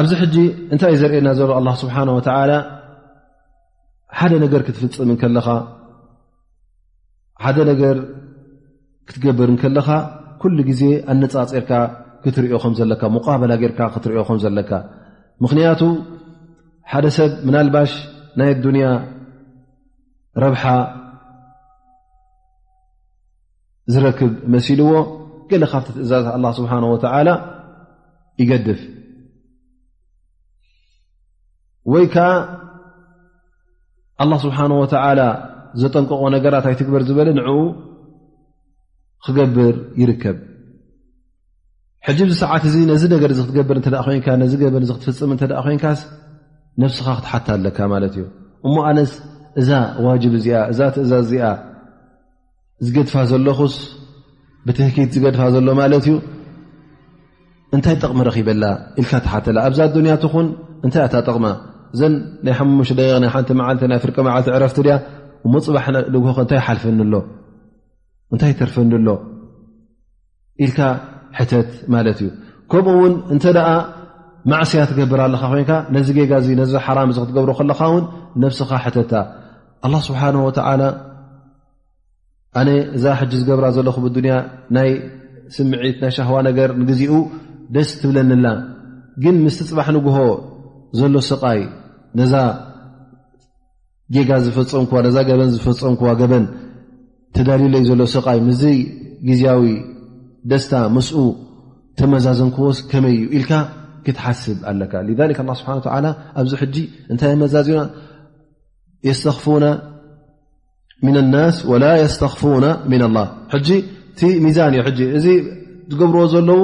ኣብዚ ሕጂ እንታይ እዩ ዘርእየና ዘሎ ኣላ ስብሓን ወተላ ሓደ ነገር ክትፍፅም ከለኻ ሓደ ነገር ክትገብር ከለኻ ኩሉ ግዜ ኣነፃፂርካ ክትሪኦ ከም ዘለካ ሙቃበላ ጌርካ ክትሪኦ ከም ዘለካ ምክንያቱ ሓደ ሰብ ምናልባሽ ናይ ኣዱንያ ረብሓ ዝረክብ መሲልዎ ገለ ካብቲ ትእዛዝ ኣላ ስብሓን ወተዓላ ይገድፍ ወይ ከዓ ኣላ ስብሓን ወተዓላ ዘጠንቀቆ ነገራት ኣይትግበር ዝበለ ንዕኡ ክገብር ይርከብ ሕጂ ብ ሰዓት እዚ ነዚ ነገር ዚ ክትገብር እተ ኮይንካ ነዚ ገበር ዚ ክትፍፅም እተ ኮይንካስ ነብስኻ ክትሓታ ኣለካ ማለት እዩ እሞ ኣነስ እዛ ዋጅብ እዚኣ እዛ ትእዛዝ እዚኣ ዝገድፋ ዘለኹስ ብትህኪት ዝገድፋ ዘሎ ማለት እዩ እንታይ ጥቕሚ ረኺበላ ኢልካ ትሓተላ ኣብዛ ኣዱንያ ትኹን እንታይ ኣታ ጥቕማ እዘን ናይ ሓሙሙሽ ደቂ ናይ ሓንቲ መዓልቲ ናይ ፍርቂ መዓልቲ ዕረፍቲ ድያ እሞ ፅባሕ ንግሆ ከ እንታይ ሓልፍኒ ኣሎ እንታይ ተርፍኒ ኣሎ ኢልካ ሕተት ማለት እዩ ከምኡ ውን እንተ ማዕስያ ትገብር ኣለካ ኮይንካ ነዚ ጌጋ እ ነዚ ሓራ እ ክትገብሮ ከለካ ውን ነብስኻ ሕተታ ኣላ ስብሓን ወተላ ኣነ እዛ ሕጂ ዝገብራ ዘለኹ ብዱንያ ናይ ስምዒት ናይ ሻህዋ ነገር ንግዜኡ ደስ ትብለኒላ ግን ምስቲ ፅባሕ ንግሆ ዘሎ ስቃይ ነዛ ጌጋ ዝፈፀምኩዋ ነዛ ገበን ዝፈፀምኩዋ ገበን ተዳልዩለይ ዘሎ ሰቓይ ምዝ ግዜያዊ ደስታ ምስኡ ተመዛዘንክዎስ ከመይ እዩ ኢልካ ክትሓስብ ኣለካ ላ ስብሓ ኣብዚ ሕጂ እንታይ መዛዝና የስተኽፉና ምን ናስ ወላ የስተኽፉና ምን ላ ሕጂ እቲ ሚዛን እዩ እዚ ዝገብርዎ ዘለዉ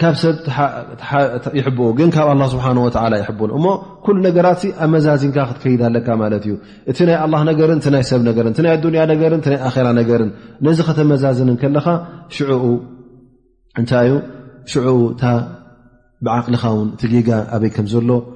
ካብ ሰብ ይሕብኡ ግን ካብ ኣላ ስብሓን ወላ ይሕብኡን እሞ ኩሉ ነገራት ኣመዛዚንካ ክትከይድ ኣለካ ማለት እዩ እቲ ናይ ኣላ ነገርን ናይ ሰብ ነገርን ናይ ኣዱንያ ነገርን ናይ ኣራ ነገርን ነዚ ከተመዛዝን ከለኻ ሽዕኡ እንታይ እዩ ሽዑኡ እታ ብዓቅልኻ ውን ትጌጋ ኣበይ ከም ዘሎ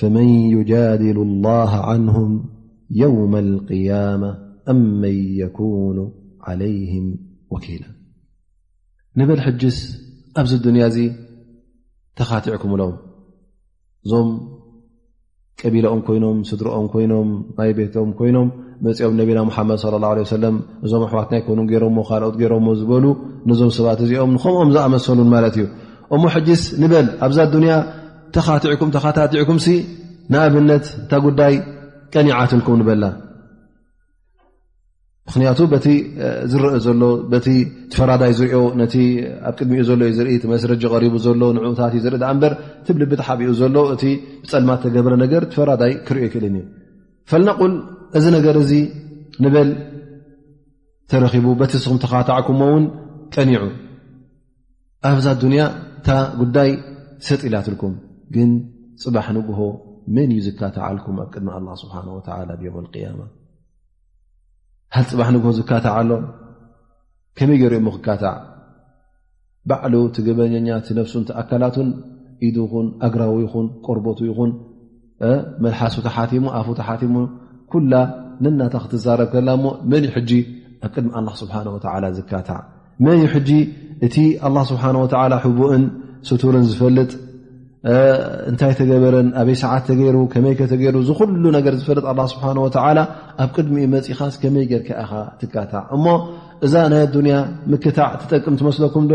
ፈመን ዩጃድሉ ላሃ ዓንሁም የውመ ልቅያማ ኣም መን የኩኑ ዓለይህም ወኪላ ንበል ሕጅስ ኣብዚ ዱንያ እዚ ተኻቲዕኩምሎም እዞም ቀቢላኦም ኮይኖም ስድርኦም ኮይኖም ናይ ቤቶም ኮይኖም መፂኦም ነቢና ሙሓመድ ለ ላ ሰለም እዞም ኣሕዋትና ይኮኑ ገሮሞ ካልኦት ገሮሞ ዝበሉ ነዞም ሰባት እዚኦም ንከምኦም ዝኣመሰሉን ማለት እዩ እሞ ሕጅስ ንበል ኣብዛ ዱንያ ተኻትዕኩም ተኸታትዕኩም ሲ ንኣብነት እታ ጉዳይ ቀኒዓትልኩም ንበላ ምክንያቱ በቲ ዝረአ ዘሎ በቲ ትፈራዳይ ዝሪኦ ነቲ ኣብ ቅድሚኡ ዘሎ ዩ ዝርኢ መስረጂ ቀሪቡ ዘሎ ንዑታት እዩ ዝርኢ ኣ እምበር ትብልቢ ተሓቢኡ ዘሎ እቲ ብፀልማት ተገብረ ነገር ትፈራዳይ ክሪኦ ይክእልን እዩ ፈልነቁል እዚ ነገር እዚ ንበል ተረኪቡ በቲ ስኹም ተካታዕኩሞ እውን ቀኒዑ ኣብዛ ዱንያ እታ ጉዳይ ሰጥ ኢላትልኩም ግን ፅባሕ ንግሆ መን እዩ ዝካታዓልኩም ኣብ ቅድሚ ኣላ ስብሓን ወተላ ብዮም ኣልቅያማ ሃል ፅባሕ ንግሆ ዝካታዕ ኣሎ ከመይ ገይሩ እሞ ክካታዕ ባዕሉ ትገበኛኛ ትነፍሱን ትኣካላቱን ኢዱ ይኹን ኣግራዊ ይኹን ቆርቦቱ ይኹን መልሓሱ ተሓቲሙ ኣፉ ተሓቲሙ ኩላ ነናታ ክትዛረብ ከላ እሞ መን ዩ ሕጂ ኣብ ቅድሚ ኣላ ስብሓን ወላ ዝካታዕ መን ዩ ሕጂ እቲ ኣላ ስብሓን ወላ ሕቡእን ስቱርን ዝፈልጥ እንታይ ተገበረን ኣበይ ሰዓት ተገይሩ ከመይ ከተገይሩ እዚ ኩሉ ነገር ዝፈልጥ ኣላ ስብሓን ወላ ኣብ ቅድሚ ዩ መፅኻስ ከመይ ጌርካ ኢኻ ትካታዕ እሞ እዛ ናይ ኣዱንያ ምክታዕ ትጠቅም ትመስለኩም ዶ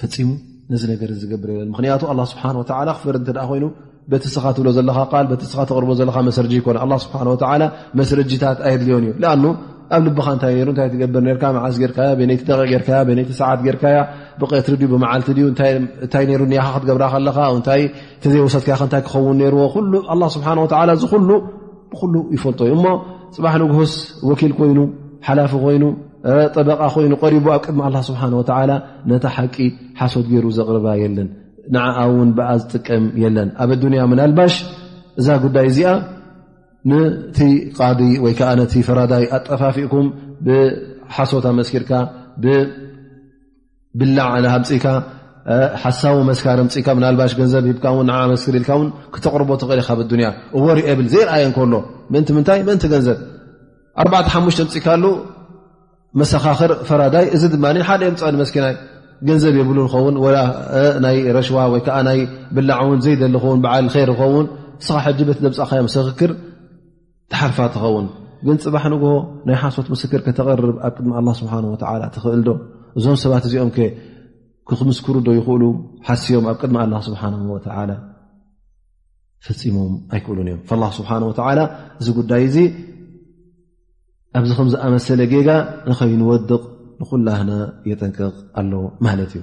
ፈፂሙ ነዚ ነገር ዝገብር የለን ምክንያቱ ኣላ ስብሓን ወተላ ክፈር እተ ኮይኑ በቲ ስኻ ትብሎ ዘለካ ል በቲ ስኻ ተቕርቦ ዘለካ መስረጂ ይኮነ ኣ ስብሓን ወላ መስረጂታት ኣየድልዮን እዩ ኣኑ ኣብ ልብኻ እንታይ ሩ እታይ ትገብር ርካ መዓዝ ጌርካያ በነይቲ ደቂ ጌርካያ በነይቲ ሰዓት ጌርካያ ብቀትሪ ድዩ ብመዓልቲ ድዩ እንታይ ሩ ኒያኻ ክትገብራ ከለካ ታይ ተዘይወሰትካ ታይ ክኸውን ርዎ ኣ ስብሓ ወ እዚ ሉ ብኩሉ ይፈልጦ እዩ እሞ ፅባሕ ንጉስ ወኪል ኮይኑ ሓላፊ ኮይኑ ጠበቃ ኮይኑ ቀሪቡ ኣብ ቅድሚ ኣላ ስብሓን ወተላ ነታ ሓቂ ሓሶት ገይሩ ዘቕርባ የለን ንዓኣ እውን ብኣ ዝጥቀም የለን ኣብ ኣዱንያ ምናልባሽ እዛ ጉዳይ እዚኣ ንቲ ቃዲ ወይ ከዓ ነቲ ፈራዳይ ኣጠፋፊእኩም ብሓሶት ኣመስኪርካ ብላዕ ን ሃምፅኢካ ሓሳዊ መስካር ምፅኢካ ናልባሽ ገንዘብ ሂካ ን ን መስክር ኢልካ ውን ክተቕርቦ ትኽእል ኢካ ብዱንያ እዎ ርኤብል ዘይርኣየ ከሎ ምእንቲ ምንታይ ምእንቲ ገንዘብ ኣርባዕተ ሓሙሽተ ምፅኢካሉ መሰኻኽር ፈራዳይ እዚ ድማ ሓደ የምፅዕን መስኪናይ ገንዘብ የብሉ ኸውን ወላ ናይ ረሽዋ ወይከዓ ናይ ብላዕ ውን ዘይደሊ ኸውን በዓል ር ኸውን ንስኻ ሕጅ በት ዘምፃእካዮ መሰክክር ትሓርፋ ትኸውን ግን ፅባሕ ንግሆ ናይ ሓሶት ምስክር ከተቕርብ ኣብ ቅድሚ ኣላ ስብሓን ወላ ትኽእል ዶ እዞም ሰባት እዚኦም ከ ክክምስክሩ ዶ ይኽእሉ ሓስዮም ኣብ ቅድሚ ኣላ ስብሓን ወላ ፈፂሞም ኣይክእሉን እዮም ላ ስብሓን ወላ እዚ ጉዳይ እዚ ኣብዚ ከም ዝኣመሰለ ጌጋ ንኸይንወድቕ ንኩላህና የጠንቅቕ ኣሎ ማለት እዩ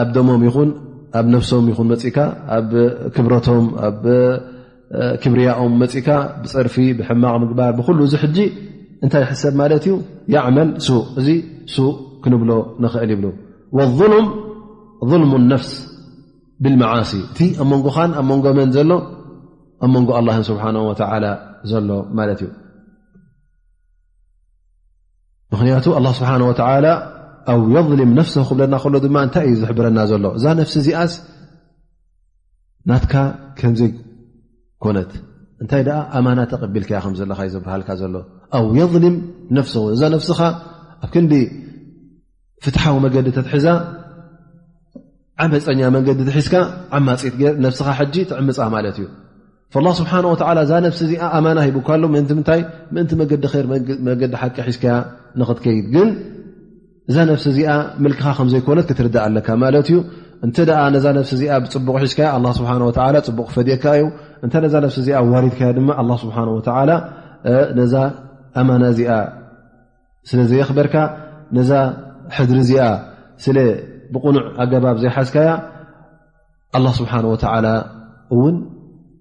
ኣብ ደሞም ይኹን ኣብ ነፍሶም ይኹን መፅእካ ኣብ ክብረቶም ኣብ ክብርያኦም መፅእካ ብፀርፊ ብሕማቕ ምግባር ብኩሉ እዚ ሕጂ እንታይ ሕሰብ ማለት እዩ ያዕመል ሱቅ እዚ ሱቅ ክንብሎ ንኽእል ይብሉ ሉም ظልሙ ነፍስ ብልመዓሲ እቲ ኣብ መንጎኻን ኣብ መንጎ መን ዘሎ ኣብ መንጎ ኣላን ስብሓን ወተላ ዘሎ ማለት እዩ ምክንያቱ ኣላ ስብሓን ወተላ ኣው የልም ነፍሰ ክብለና ከሎ ድማ እንታይ እዩ ዝሕብረና ዘሎ እዛ ነፍሲ እዚኣስ ናትካ ከምዘይ ኮነት እንታይ ደኣ ኣማና ተቐቢልካያ ከም ዘለካ እዩ ዘብርሃልካ ዘሎ ኣው የልም ነፍሰ እዛ ነፍስኻ ኣብ ክንዲ ፍትሓዊ መገዲ ተትሕዛ ዓመፀኛ መንገዲ ትሒዝካ ዓማፂት ገር ነብስኻ ሕጂ ትዕምፃ ማለት እዩ ላ ስብሓን ወላ እዛ ነብሲ እዚኣ ኣማና ሂቡካ ኣሎ ምእንቲ ምንታይ ምእንቲ መገዲ ር መገዲ ሓቂ ሒዝካያ ንኽትከይድ ግን እዛ ነብሲ እዚኣ ምልክኻ ከምዘይኮነት ክትርዳእ ኣለካ ማለት እዩ እንተ ነዛ ነብሲ እዚኣ ብፅቡቕ ሒዝካያ ኣ ስብሓ ወላ ፅቡቕ ክፈድየካ እዩ እንተ ነዛ ነብሲ እዚኣ ዋሪድካያ ድማ ኣ ስብሓን ወላ ነዛ ኣማና እዚኣ ስለ ዘየኽበርካ ነዛ ሕድሪ እዚኣ ስለ ብቕኑዕ ኣገባብ ዘይሓዝካያ ኣላ ስብሓን ወተዓላ እውን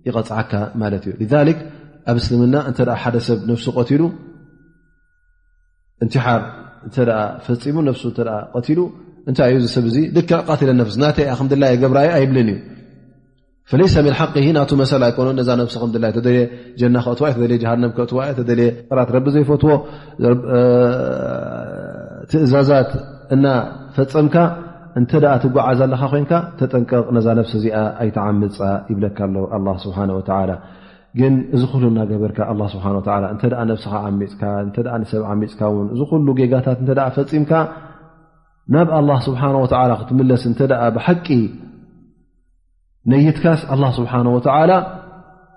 ይቐፅዓካ ማለት እዩ ሊክ ኣብ እስልምና እንተ ሓደ ሰብ ነፍሱ ቀትሉ እንትሓር እተ ፈፂሙ ነፍሱ እተ ቀትሉ እንታይ እዩ እዚ ሰብ እዚ ልክዕ ቃትለ ነፍስ ናተይ እያ ከምድላየ ገብራእየ ኣይብልን እዩ ፈለይሰ ምን ሓቂ ናቱ መሰል ኣይኮነ ነዛ ነብሲ ከምድላ ተደልየ ጀና ክእትዋ ዩ ተደልየ ጀሃንም ክእትዋ ዩ ተደልየ ራት ረቢ ዘይፈትዎ ትእዛዛት እና ፈፀምካ እንተ ትጓዓዝ ኣለካ ኮይንካ ተጠንቀቕ ነዛ ነብሲ እዚኣ ኣይተዓምፃ ይብለካ ኣሎ ኣላ ስብሓን ወተላ ግን እዚ ኩሉ እናገበርካ ኣላ ስብሓን ወላ እንተ ነብስኻ ዓሚፅካ እተ ንሰብ ዓሚፅካ ውን እዚ ኩሉ ጌጋታት እተ ፈፂምካ ናብ ኣላ ስብሓን ወተላ ክትምለስ እንተ ብሓቂ ነይትካስ ኣላ ስብሓን ወተዓላ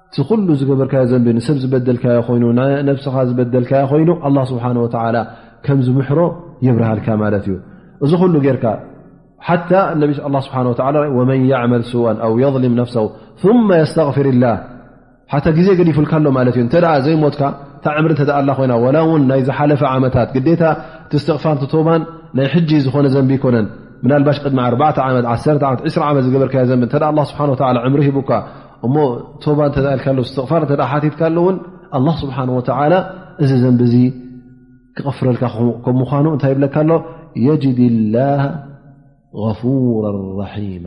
እቲ ኩሉ ዝገበርካዮ ዘንቢ ንሰብ ዝበደልካዮ ኮይኑ ነብስኻ ዝበደልካዮ ኮይኑ ኣላ ስብሓን ወተዓላ ከም ዝምሕሮ የብርሃልካ ማለት እዩ እዚ ኩሉ ጌርካ ሓታ እነቢ ስብሓ ወመን ያዕመል ስዋን ኣው የظሊም ነፍሰ ثመ የስተغፍር ላህ ሓታ ግዜ ገዲፉልካ ኣሎ ማለት እዩ እተ ዘይሞትካ እታ ዕምሪ እተ ኣላ ኮይና ዋላ እውን ናይ ዝሓለፈ ዓመታት ግዴታ እቲ ስትቕፋን ቶባን ናይ ሕጂ ዝኾነ ዘንቢ ኣይኮነን ምናልባሽ ቅድሚ ኣባ ዓመት ዓ ዓመት ዕስ ዓመት ዝገበርካዮ ዘንቢ እተ ኣ ስብሓ ዕምሪ ሂቡካ እሞ ቶባ እተ ኢልካ ሎ ስትቕፋር እተ ሓቲትካ ኣሎ እውን ኣላ ስብሓን ወተዓላ እዚ ዘንቢ እዚ ክቕፍረልካ ከም ምኳኑ እንታይ ይብለካ ኣሎ የጅድ ላሃ غፉራ ራሒማ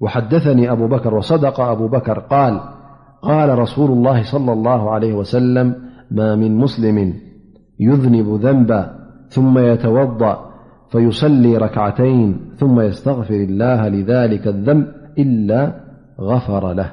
وحدثني أبو بكر وصدق أبو بكر -قال قال رسول الله صلى الله عليه وسلم ما من مسلم يذنب ذنب ثم يتوضأ فيصلي ركعتين ثم يستغفر الله لذلك الذنب إلا غفر له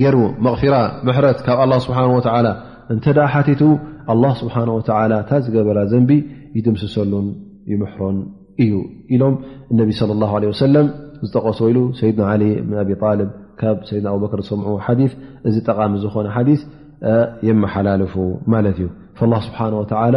ገይሩ መቕፊራ ምሕረት ካብ ኣላ ስብሓን ወተዓላ እንተ ደኣ ሓቲቱ ኣላ ስብሓን ወተዓላ እታ ዝገበራ ዘንቢ ይድምስሰሉን ይምሕሮን እዩ ኢሎም እነቢ ስለ ላሁ ለ ወሰለም ዝጠቐሱ ኢሉ ሰይድና ዓሊ ብን ኣብ ጣልብ ካብ ሰይድና ኣብበክር ዝሰምዑ ሓዲ እዚ ጠቓሚ ዝኾነ ሓዲስ የመሓላልፉ ማለት እዩ ላ ስብሓን ወተዓላ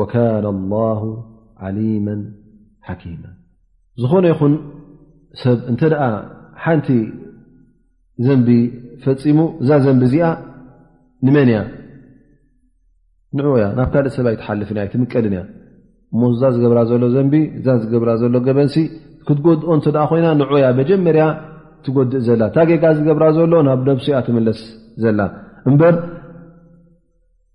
ወካነ ላሁ ዓሊመ ሓኪማ ዝኾነ ይኹን ሰብ እንተ ደኣ ሓንቲ ዘንቢ ፈፂሙ እዛ ዘንቢ እዚኣ ንመን እያ ንዑ እያ ናብ ካልእ ሰብ ኣይትሓልፍን እያ ኣይትምቀልን እያ እሞ እዛ ዝገብራ ዘሎ ዘንቢ እዛ ዝገብራ ዘሎ ገበንሲ ክትጎድኦ እንተ ኮይና ንዑ እያ መጀመርያ ትጎድእ ዘላ እታ ጌጋ ዝገብራ ዘሎ ናብ ነብሱ እያ ትምለስ ዘላ እምበር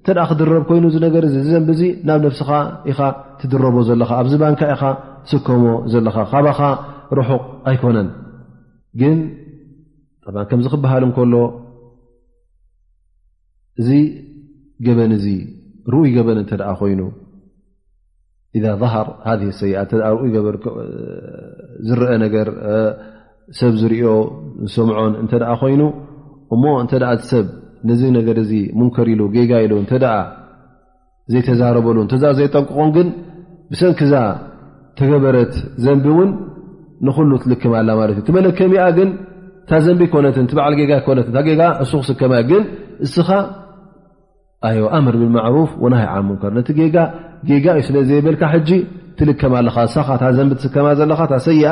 እተ ክድረብ ኮይኑ እዚ ነገር እዚ ዘንቢ እዚ ናብ ነብስኻ ኢኻ ትድረቦ ዘለኻ ኣብዚ ባንካ ኢኻ ትስከሞ ዘለኻ ካባኻ ርሑቕ ኣይኮነን ግን ብ ከምዚ ክበሃል እንከሎ እዚ ገበን እዚ ርኡይ ገበን እንተ ኮይኑ ኢዛ ظሃር ሃذ ሰይኣ እተ ርኡይ ገበር ዝረአ ነገር ሰብ ዝርዮ ዝሰምዖን እንተ ኮይኑ እሞ እንተ ሰብ ነዚ ነገር እዚ ሙንከር ኢሉ ጌጋ ኢሉ እተ ዘይተዛረበሉ እተ ዘይጠንቅቖን ግን ብሰንኪዛ ተገበረት ዘንቢ እውን ንኩሉ ትልክም ኣላ ማለት እዩ ትመለከሚኣ ግን እታ ዘንቢ ኮነትን ትበዓል ጌጋ ኮነትን ጌጋ እሱ ክስከማ ግን እስኻ ኣምር ብልማዕሩፍ ወናሃይ ዓን ሙንከር ነቲ ጌጋ ጌጋ እዩ ስለ ዘይበልካ ሕጂ ትልከም ኣለኻ ሳኻ እታ ዘንቢ ትስከማ ዘለኻ እታ ሰይኣ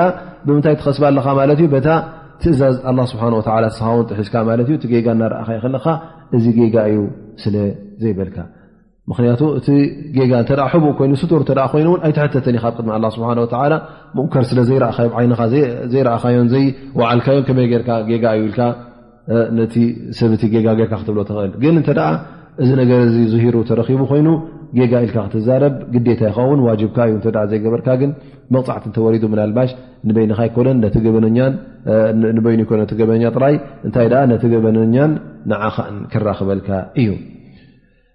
ብምንታይ ትኸስባ ኣለኻ ማለት እዩ በታ ትእዛዝ ኣላ ስብሓን ወላ ስኻ ውን ጥሒስካ ማለት እዩ እቲ ጌጋ እናረእኻ ይክለኻ እዚ ጌጋ እዩ ስለ ዘይበልካ ምክንያቱ እቲ ጌጋ እተ ሕቡእ ኮይኑ ስቱር እተ ኮይኑ ውን ኣይትሕተትን እ ካብ ቅድሚ ኣላ ስብሓን ወላ ሙንከር ስለ ዘይረእኻዮም ዓይንኻ ዘይረእኻዮን ዘይወዓልካዮን ከመይ ጌርካ ጌጋ እዩ ኢልካ ነቲ ሰብ እቲ ጌጋ ጌርካ ክትብሎ ትኽእል ግን እንተ እዚ ነገር እዚ ዝሂሩ ተረኪቡ ኮይኑ ጌጋ ኢልካ ክትዛረብ ግዴታ ይኸውን ዋጅብካ እዩ እ ዘይገበርካ ግን መቕፃዕቲ እንተወሪዱ ምናልባሽ ንበይንካ ኣይኮነን ነቲ ገበነኛን ንበይኑ ይኮነ ቲ ገበነኛ ጥራይ እንታይ ደ ነቲ ገበነኛን ንዓኻን ክራኽበልካ እዩ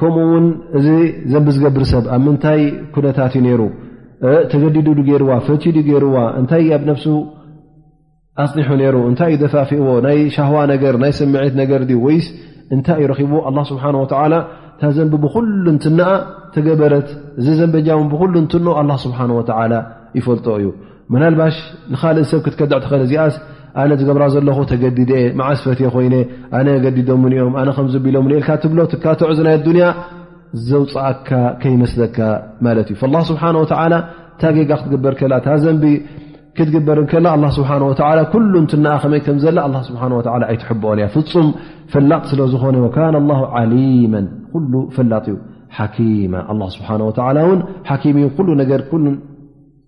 ከምኡ ውን እዚ ዘንቢ ዝገብር ሰብ ኣብ ምንታይ ኩነታት እዩ ነይሩ ተገዲዱ ገይርዋ ፈትዩ ገይርዋ እንታይ ኣብ ነፍሱ ኣፅኒሑ ነይሩ እንታይ እዩ ደፋፍእዎ ናይ ሻዋ ነገር ናይ ስምዒት ነገር ዩ ወይስ እንታይ እዩ ረኪብዎ ኣላ ስብሓን ወተላ እታ ዘንቢ ብኩሉ እንትናኣ ተገበረት እዚ ዘንበጃ ን ብኩሉ እንትንኡ ኣላ ስብሓን ወተላ ይፈልጦ እዩ መናልባሽ ንካልእ ሰብ ክትከድዕ ትኽእል እዚኣስ ኣነ ዝገብራ ዘለኹ ተገዲደ እየ መዓስ ፈትየ ኮይነ ኣነ ገዲዶምኒ እዮም ኣነ ከምዝ ቢሎም ኢልካ ትብሎ ትካትዖ ዝናይ ኣዱንያ ዘውፅኣካ ከይመስለካ ማለት እዩ ላ ስብሓን ወተላ እታ ጌጋ ክትግበር ከላ እታ ዘንቢ ክትግበር ከላ ኣላ ስብሓን ወተላ ኩሉ እንትናኣ ከመይ ከም ዘላ ኣላ ስብሓን ወተላ ኣይትሕብኦን እያ ፍፁም ፈላጥ ስለ ዝኾነ ወካን ኣላ ዓሊመን ኩሉ ፈላጥ እዩ ሓኪማ ኣላ ስብሓን ወተላ እውን ሓኪም እዩ ኩሉ ነገር ኩሉ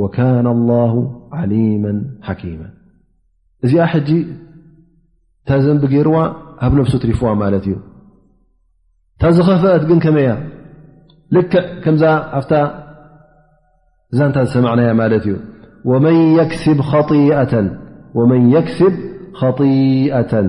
ወካነ ላሁ ዓሊመ ሓኪመ እዚኣ ሕጂ እታ ዘንቢ ገይርዋ ኣብ ነብሱ ትሪፍዋ ማለት እዩ እታ ዝኸፈአት ግን ከመይ እያ ልክዕ ከምዛ ኣብታ ዛንታ ዝሰማዕናያ ማለት እዩ ወመን የክስብ ኸጢኣተን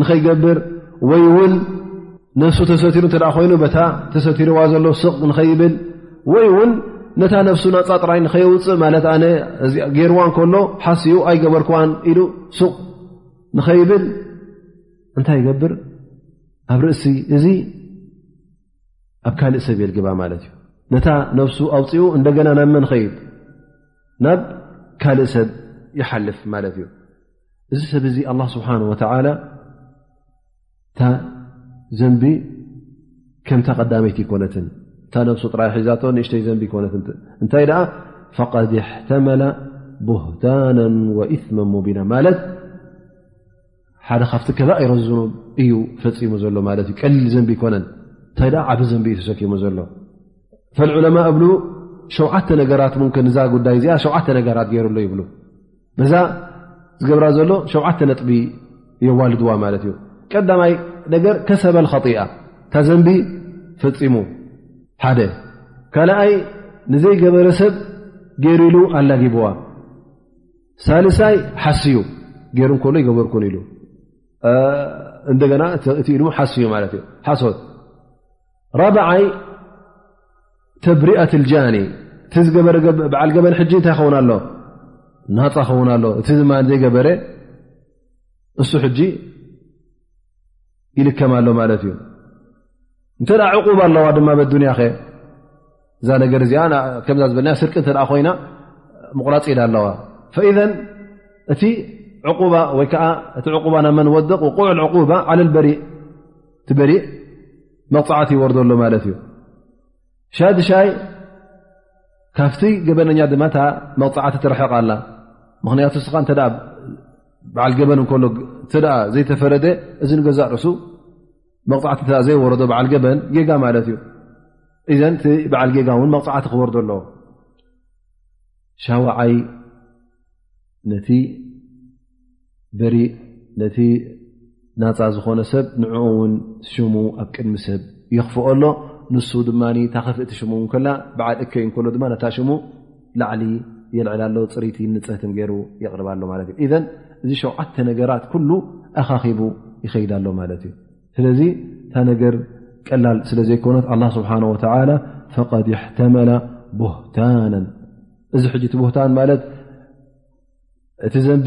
ንኸይገብር ወይ እውን ነፍሱ ተሰትሩ እተ ኮይኑ በታ ተሰትርዋ ዘሎ ስቕ ንኸይብል ወይ እውን ነታ ነፍሱ ናፃ ጥራይ ንኸየውፅእ ማለት ኣነ ገይርዋ ከሎ ሓስኡ ኣይገበርክዋን ኢሉ ስቕ ንኸይብል እንታይ ይገብር ኣብ ርእሲ እዚ ኣብ ካልእ ሰብ የልግባ ማለት እዩ ነታ ነፍሱ ኣውፅኡ እንደገና ናብ መን ኸይድ ናብ ካልእ ሰብ ይሓልፍ ማለት እዩ እዚ ሰብ እዚ ኣላ ስብሓን ወተላ እታ ዘንቢ ከምታ ቀዳመይቲ ይኮነትን እታ ነብሱ ጥራይ ሒዛቶ ንእሽተይ ዘንቢ ይኮነት እንታይ ደኣ ፈቐድ እሕተመላ ቡህታና ወኢትመ ሙቢና ማለት ሓደ ካብቲ ከባኢሮ ዝኑ እዩ ፈፂሙ ዘሎ ማለት እዩ ቀሊል ዘንቢ ይኮነን እንታይ ደ ዓብ ዘንቢ እዩ ተሰኪሙ ዘሎ ፈልዑለማ እብሉ ሸውዓተ ነገራት ን እዛ ጉዳይ እዚኣ ሸውዓተ ነገራት ገይሩሎ ይብሉ በዛ ዝገብራ ዘሎ ሸተ ነጥቢ የዋልድዋ ማለት እዩ ቀዳማይ ነገር ከሰበል ኸጢኣ እታ ዘንቢ ፈፂሙ ሓደ ካልኣይ ንዘይገበረ ሰብ ገይሩ ኢሉ ኣላጊብዋ ሳልሳይ ሓስዩ ገይሩ ከሎ ይገበርኩን ኢሉ እንደገና እቲ ኢሉ ሓስዩ ማለት እዩ ሓሶት ራብዓይ ተብሪኣት ልጃኒ እቲ ዝገበረ በዓል ገበን ሕጂ እንታይ ይኸውን ኣሎ ናፃ ኸውን ኣሎ እቲ ድማ ዘይገበረ እሱ ሕጂ ይልከም ኣሎ ማለት እዩ እንተ ዕቁብ ኣለዋ ድማ በዱንያ ከ እዛ ነገር እዚኣ ከምዛ ዝበና ስርቂ እተ ኮይና ምቑራፂ ኢዳ ኣለዋ ፈኢዘን እቲ ዕቁባ ወይ ከዓ እቲ ዕቁባ ናብ መን ወድቕ ውቁዕ ዕቁባ ዓለል በሪእ እቲ በሪእ መቕፃዕት ይወርዶ ኣሎ ማለት እዩ ሻድሻይ ካብቲ ገበነኛ ድማ እታ መቕፃዕቲ ትርሕቕ ኣላ ምክንያቱ እስኻ እተ በዓል ገበን እከሎ እተ ዘይተፈረደ እዚ ንገዛእ ርእሱ መቕፃዕቲ እተ ዘይወረዶ በዓል ገበን ጌጋ ማለት እዩ እዘን እቲ በዓል ጌጋ እውን መቕፃዕቲ ክወርዶ ኣለዎ ሻዋዓይ ነቲ በሪ ነቲ ናፃ ዝኾነ ሰብ ንዕኡ እውን ሽሙ ኣብ ቅድሚ ሰብ የኽፍኦ ኣሎ ንሱ ድማ እታ ከፍእቲ ሽሙ ከላ በዓል እከይ እከሎ ድማ ነታ ሽሙ ላዕሊ የልዕላ ኣሎ ፅሪቲ ንፅህትን ገይሩ የቕርባ ኣሎ ማለት እዩ ኢዘን እዚ ሸውዓተ ነገራት ኩሉ ኣኻኺቡ ይኸይድ ኣሎ ማለት እዩ ስለዚ እታ ነገር ቀላል ስለ ዘይኮነት ኣላ ስብሓን ወተላ ፈቐድ እሕተመላ ቦህታናን እዚ ሕጂ እቲ ቦህታን ማለት እቲ ዘንቢ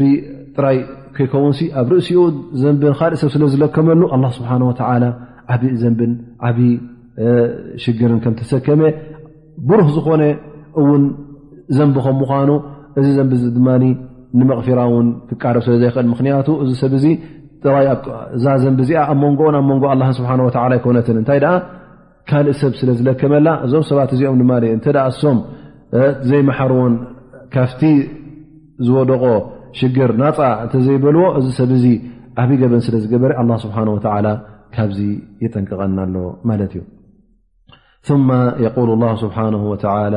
ጥራይ ከይከውን ኣብ ርእሲኡ ዘንቢ ካልእ ሰብ ስለዝለከመሉ ኣላ ስብሓን ወተላ ዓብ ዘንብን ዓብ ሽግርን ከም ተሰከመ ብሩህ ዝኾነ እውን ዘንቢ ከም ምኳኑ እዚ ዘንቢ እዚ ድማ ንመቕፊራ እውን ክቃረብ ስለ ዘይክእል ምክንያቱ እዚ ሰብ እዚ ጥራይ እዛ ዘንቢ እዚኣ ኣብ መንጎኡን ኣብ መንጎ ኣላ ስብሓን ወላ ኣይኮነትን እንታይ ደኣ ካልእ ሰብ ስለ ዝለከመላ እዞም ሰባት እዚኦም ድማ እንተ እሶም ዘይመሓርዎን ካፍቲ ዝወደቖ ሽግር ናፃ እንተዘይበልዎ እዚ ሰብ እዚ ዓብይ ገበን ስለ ዝገበረ ኣላ ስብሓን ወተላ ካብዚ የጠንቅቐና ኣሎ ማለት እዩ ثመ የقል ላ ስብሓን ወተላ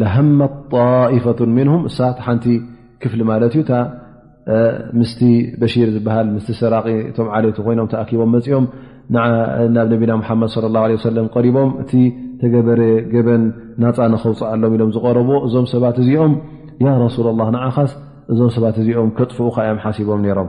ለሃመ ጣኢፈቱ ምንም እሳ ሓንቲ ክፍሊ ማለት እዩ ምስቲ በሺር ዝበሃል ምስ ሰራቂ እቶም ዓሌቱ ኮይኖም ተኣኪቦም መፅኦም ናብ ነቢና ሓመድ ለ ላ ሰለ ቀሪቦም እቲ ተገበረ ገበን ናፃ ንከውፅኣሎም ኢሎም ዝቀረቡ እዞም ሰባት እዚኦም ያ ረሱላ ላ ንዓኻስ እዞም ሰባት እዚኦም ከጥፍኡካ እዮም ሓሲቦም ነይሮም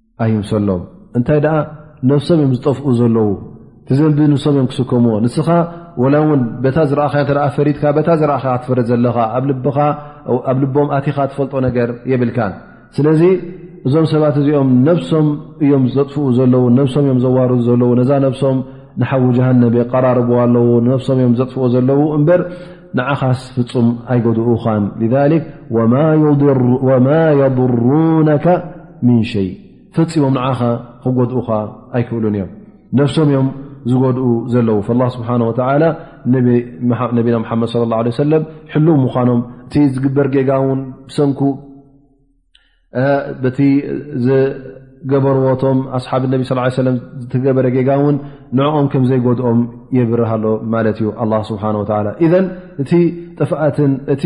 ኣይምሰሎም እንታይ ደኣ ነብሶም እዮም ዝጠፍኡ ዘለዉ ትዘንቢ ንሶም እዮም ክስከምዎ ንስኻ ወላ እውን በታ ዝረእኻ እተ ፈሪድካ በታ ዝረእኻ ክትፈረድ ዘለኻ ኣብ ልቦም ኣቲኻ ትፈልጦ ነገር የብልካን ስለዚ እዞም ሰባት እዚኦም ነብሶም እዮም ዘጥፍኡ ዘለዉ ነብሶም እዮም ዘዋርዱ ዘለዉ ነዛ ነብሶም ንሓዊ ጃሃንም የቀራርብዋ ኣለዉ ነብሶም እዮም ዘጥፍኡ ዘለዉ እምበር ንዓኻስ ፍፁም ኣይገድኡኻን ወማ የضሩነካ ምን ሸይ ፈፂሞም ንዓኻ ክጎድኡኻ ኣይክእሉን እዮም ነፍሶም እዮም ዝጎድኡ ዘለዉ ላ ስብሓን ወተላ ነቢና ሓመድ ለ ላ ለ ሰለም ሕልው ምዃኖም እቲ ዝግበር ጌጋ ውን ብሰንኩ በቲ ዝገበርዎቶም ኣስሓብ ነቢ ስ ሰለም ዝተገበረ ጌጋ ውን ንዕኦም ከም ዘይጎድኦም የብርሃሎ ማለት እዩ ኣላ ስብሓን ወላ ኢዘን እቲ ጥፍኣትን እቲ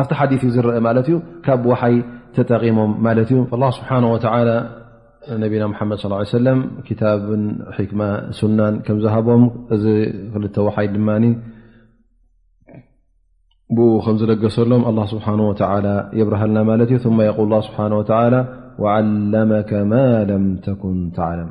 ኣብቲ ሓዲት እዩ ዝረአ ማለት እዩ ካብ ወሓይ ተጠቒሞም ማለት እዩ ላ ስብሓን ወላ ነቢና ሓመድ ስ ሰለም ክታብን ሕክማ ሱናን ከም ዝሃቦም እዚ ክልተ ወሓይ ድማ ብኡ ከም ዝለገሰሎም ኣላ ስብሓን ወላ የብርሃልና ማለት እዩ የቁል ስብሓ ወላ ዓለመከ ማ ለም ተኩን ተዓለም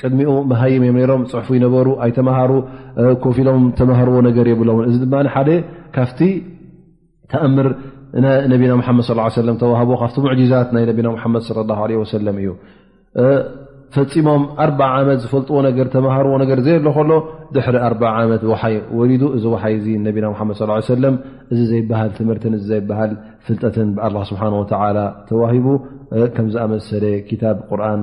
ቅድሚኡ መሃይም እዮም ነሮም ፅሑፉ ይነበሩ ኣይተምሃሩ ኮፍ ኢሎም ተማሃርዎ ነገር የብሎም እዚ ድማ ሓደ ካብቲ ተኣምር ነቢና ሓመድ ስ ሰለም ተዋህቦ ካብቲ ሙዕጂዛት ናይ ነቢና ሓመድ ለ ላ ለ ወሰለም እዩ ፈፂሞም ኣርዓ ዓመት ዝፈልጥዎ ነገር ተምሃርዎ ነገር ዘየሎ ከሎ ድሕሪ ኣርዓ ዓመት ውሓይ ወሪዱ እዚ ውሓይ እዚ ነቢና ሓመድ ስ ሰለም እዚ ዘይበሃል ትምህርትን እዚ ዘይበሃል ፍልጠትን ብኣላ ስብሓን ወተላ ተዋሂቡ ከም ዝኣመሰለ ክታብ ቁርን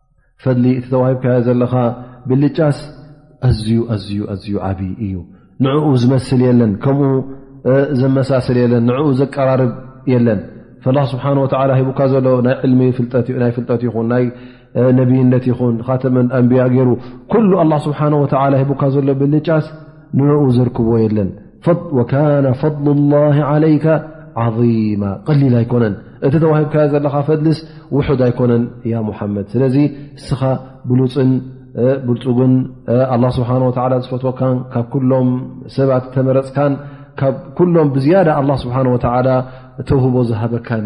ፈድሊ እቲ ተዋሂብካዮ ዘለኻ ብልጫስ ኣዝዩ ኣዝዩ ኣዝዩ ዓብዪ እዩ ንዕኡ ዝመስል የለን ከምኡ ዘመሳስል የለን ንኡ ዘቀራርብ የለን ፈላ ስብሓን ወላ ሂቡካ ዘሎ ናይ ዕልሚ ፍልጠትናይ ፍልጠት ይኹን ናይ ነብይነት ይኹን ካተመን ኣንብያ ገይሩ ኩሉ ኣላ ስብሓን ወላ ሂቡካ ዘሎ ብልጫስ ንዕኡ ዘርክቦ የለን ወካነ ፈضሉ ላه ዓለይከ ዓظማ ቀሊል ኣይኮነን እቲ ተዋሂብካዮ ዘለኻ ፈድልስ ውሑድ ኣይኮነን ያ ሙሓመድ ስለዚ እስኻ ብሉፅን ብልፁግን ኣላ ስብሓን ወላ ዝፈትወካን ካብ ኩሎም ሰባት ተመረፅካን ካብ ኩሎም ብዝያዳ ኣላ ስብሓን ወላ ተውህቦ ዝሃበካን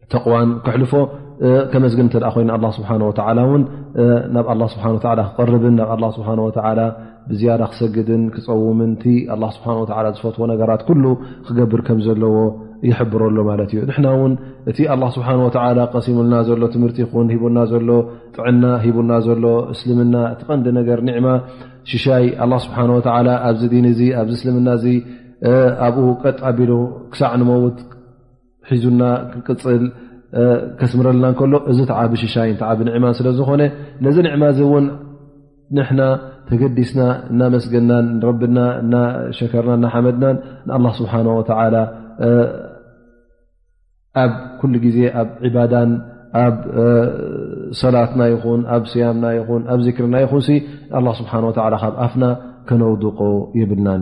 ተቕዋን ክሕልፎ ከመስግን እተ ኮይኑ ኣ ስብሓ ወላ እውን ናብ ኣላ ስብሓ ወ ክቐርብን ናብ ኣላ ስብሓ ወላ ብዝያዳ ክሰግድን ክፀውምን እቲ ኣላ ስብሓ ወላ ዝፈትዎ ነገራት ኩሉ ክገብር ከም ዘለዎ ይሕብረሉ ማለት እዩ ንሕና እውን እቲ ኣላ ስብሓ ወላ ቀሲሙልና ዘሎ ትምህርቲ ይኹን ሂቡና ዘሎ ጥዕና ሂቡና ዘሎ እስልምና እቲ ቐንዲ ነገር ኒዕማ ሽሻይ ኣላ ስብሓ ወላ ኣብዚ ዲን እዚ ኣብዚ እስልምና እዚ ኣብኡ ቀጥ ኣቢሉ ክሳዕ ንመውት ሒዙና ክቅፅል ከስምረልና ከሎ እዚ ተዓቢ ሽሻይ ተዓቢ ንዕማ ስለዝኾነ ነዚ ንዕማ እዚ እውን ንሕና ተገዲስና እናመስገናን ረብና እናሸከርና እናሓመድናን ንኣላ ስብሓን ወተላ ኣብ ኩሉ ግዜ ኣብ ዕባዳን ኣብ ሰላትና ይኹን ኣብ ስያምና ይኹን ኣብ ዚክርና ይኹን ንኣላ ስብሓን ወላ ካብ ኣፍና ከነውድቆ የብልናን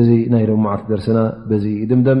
እዚ ናይ ሎም መዓልቲ ደርስና በዚ ይድምደም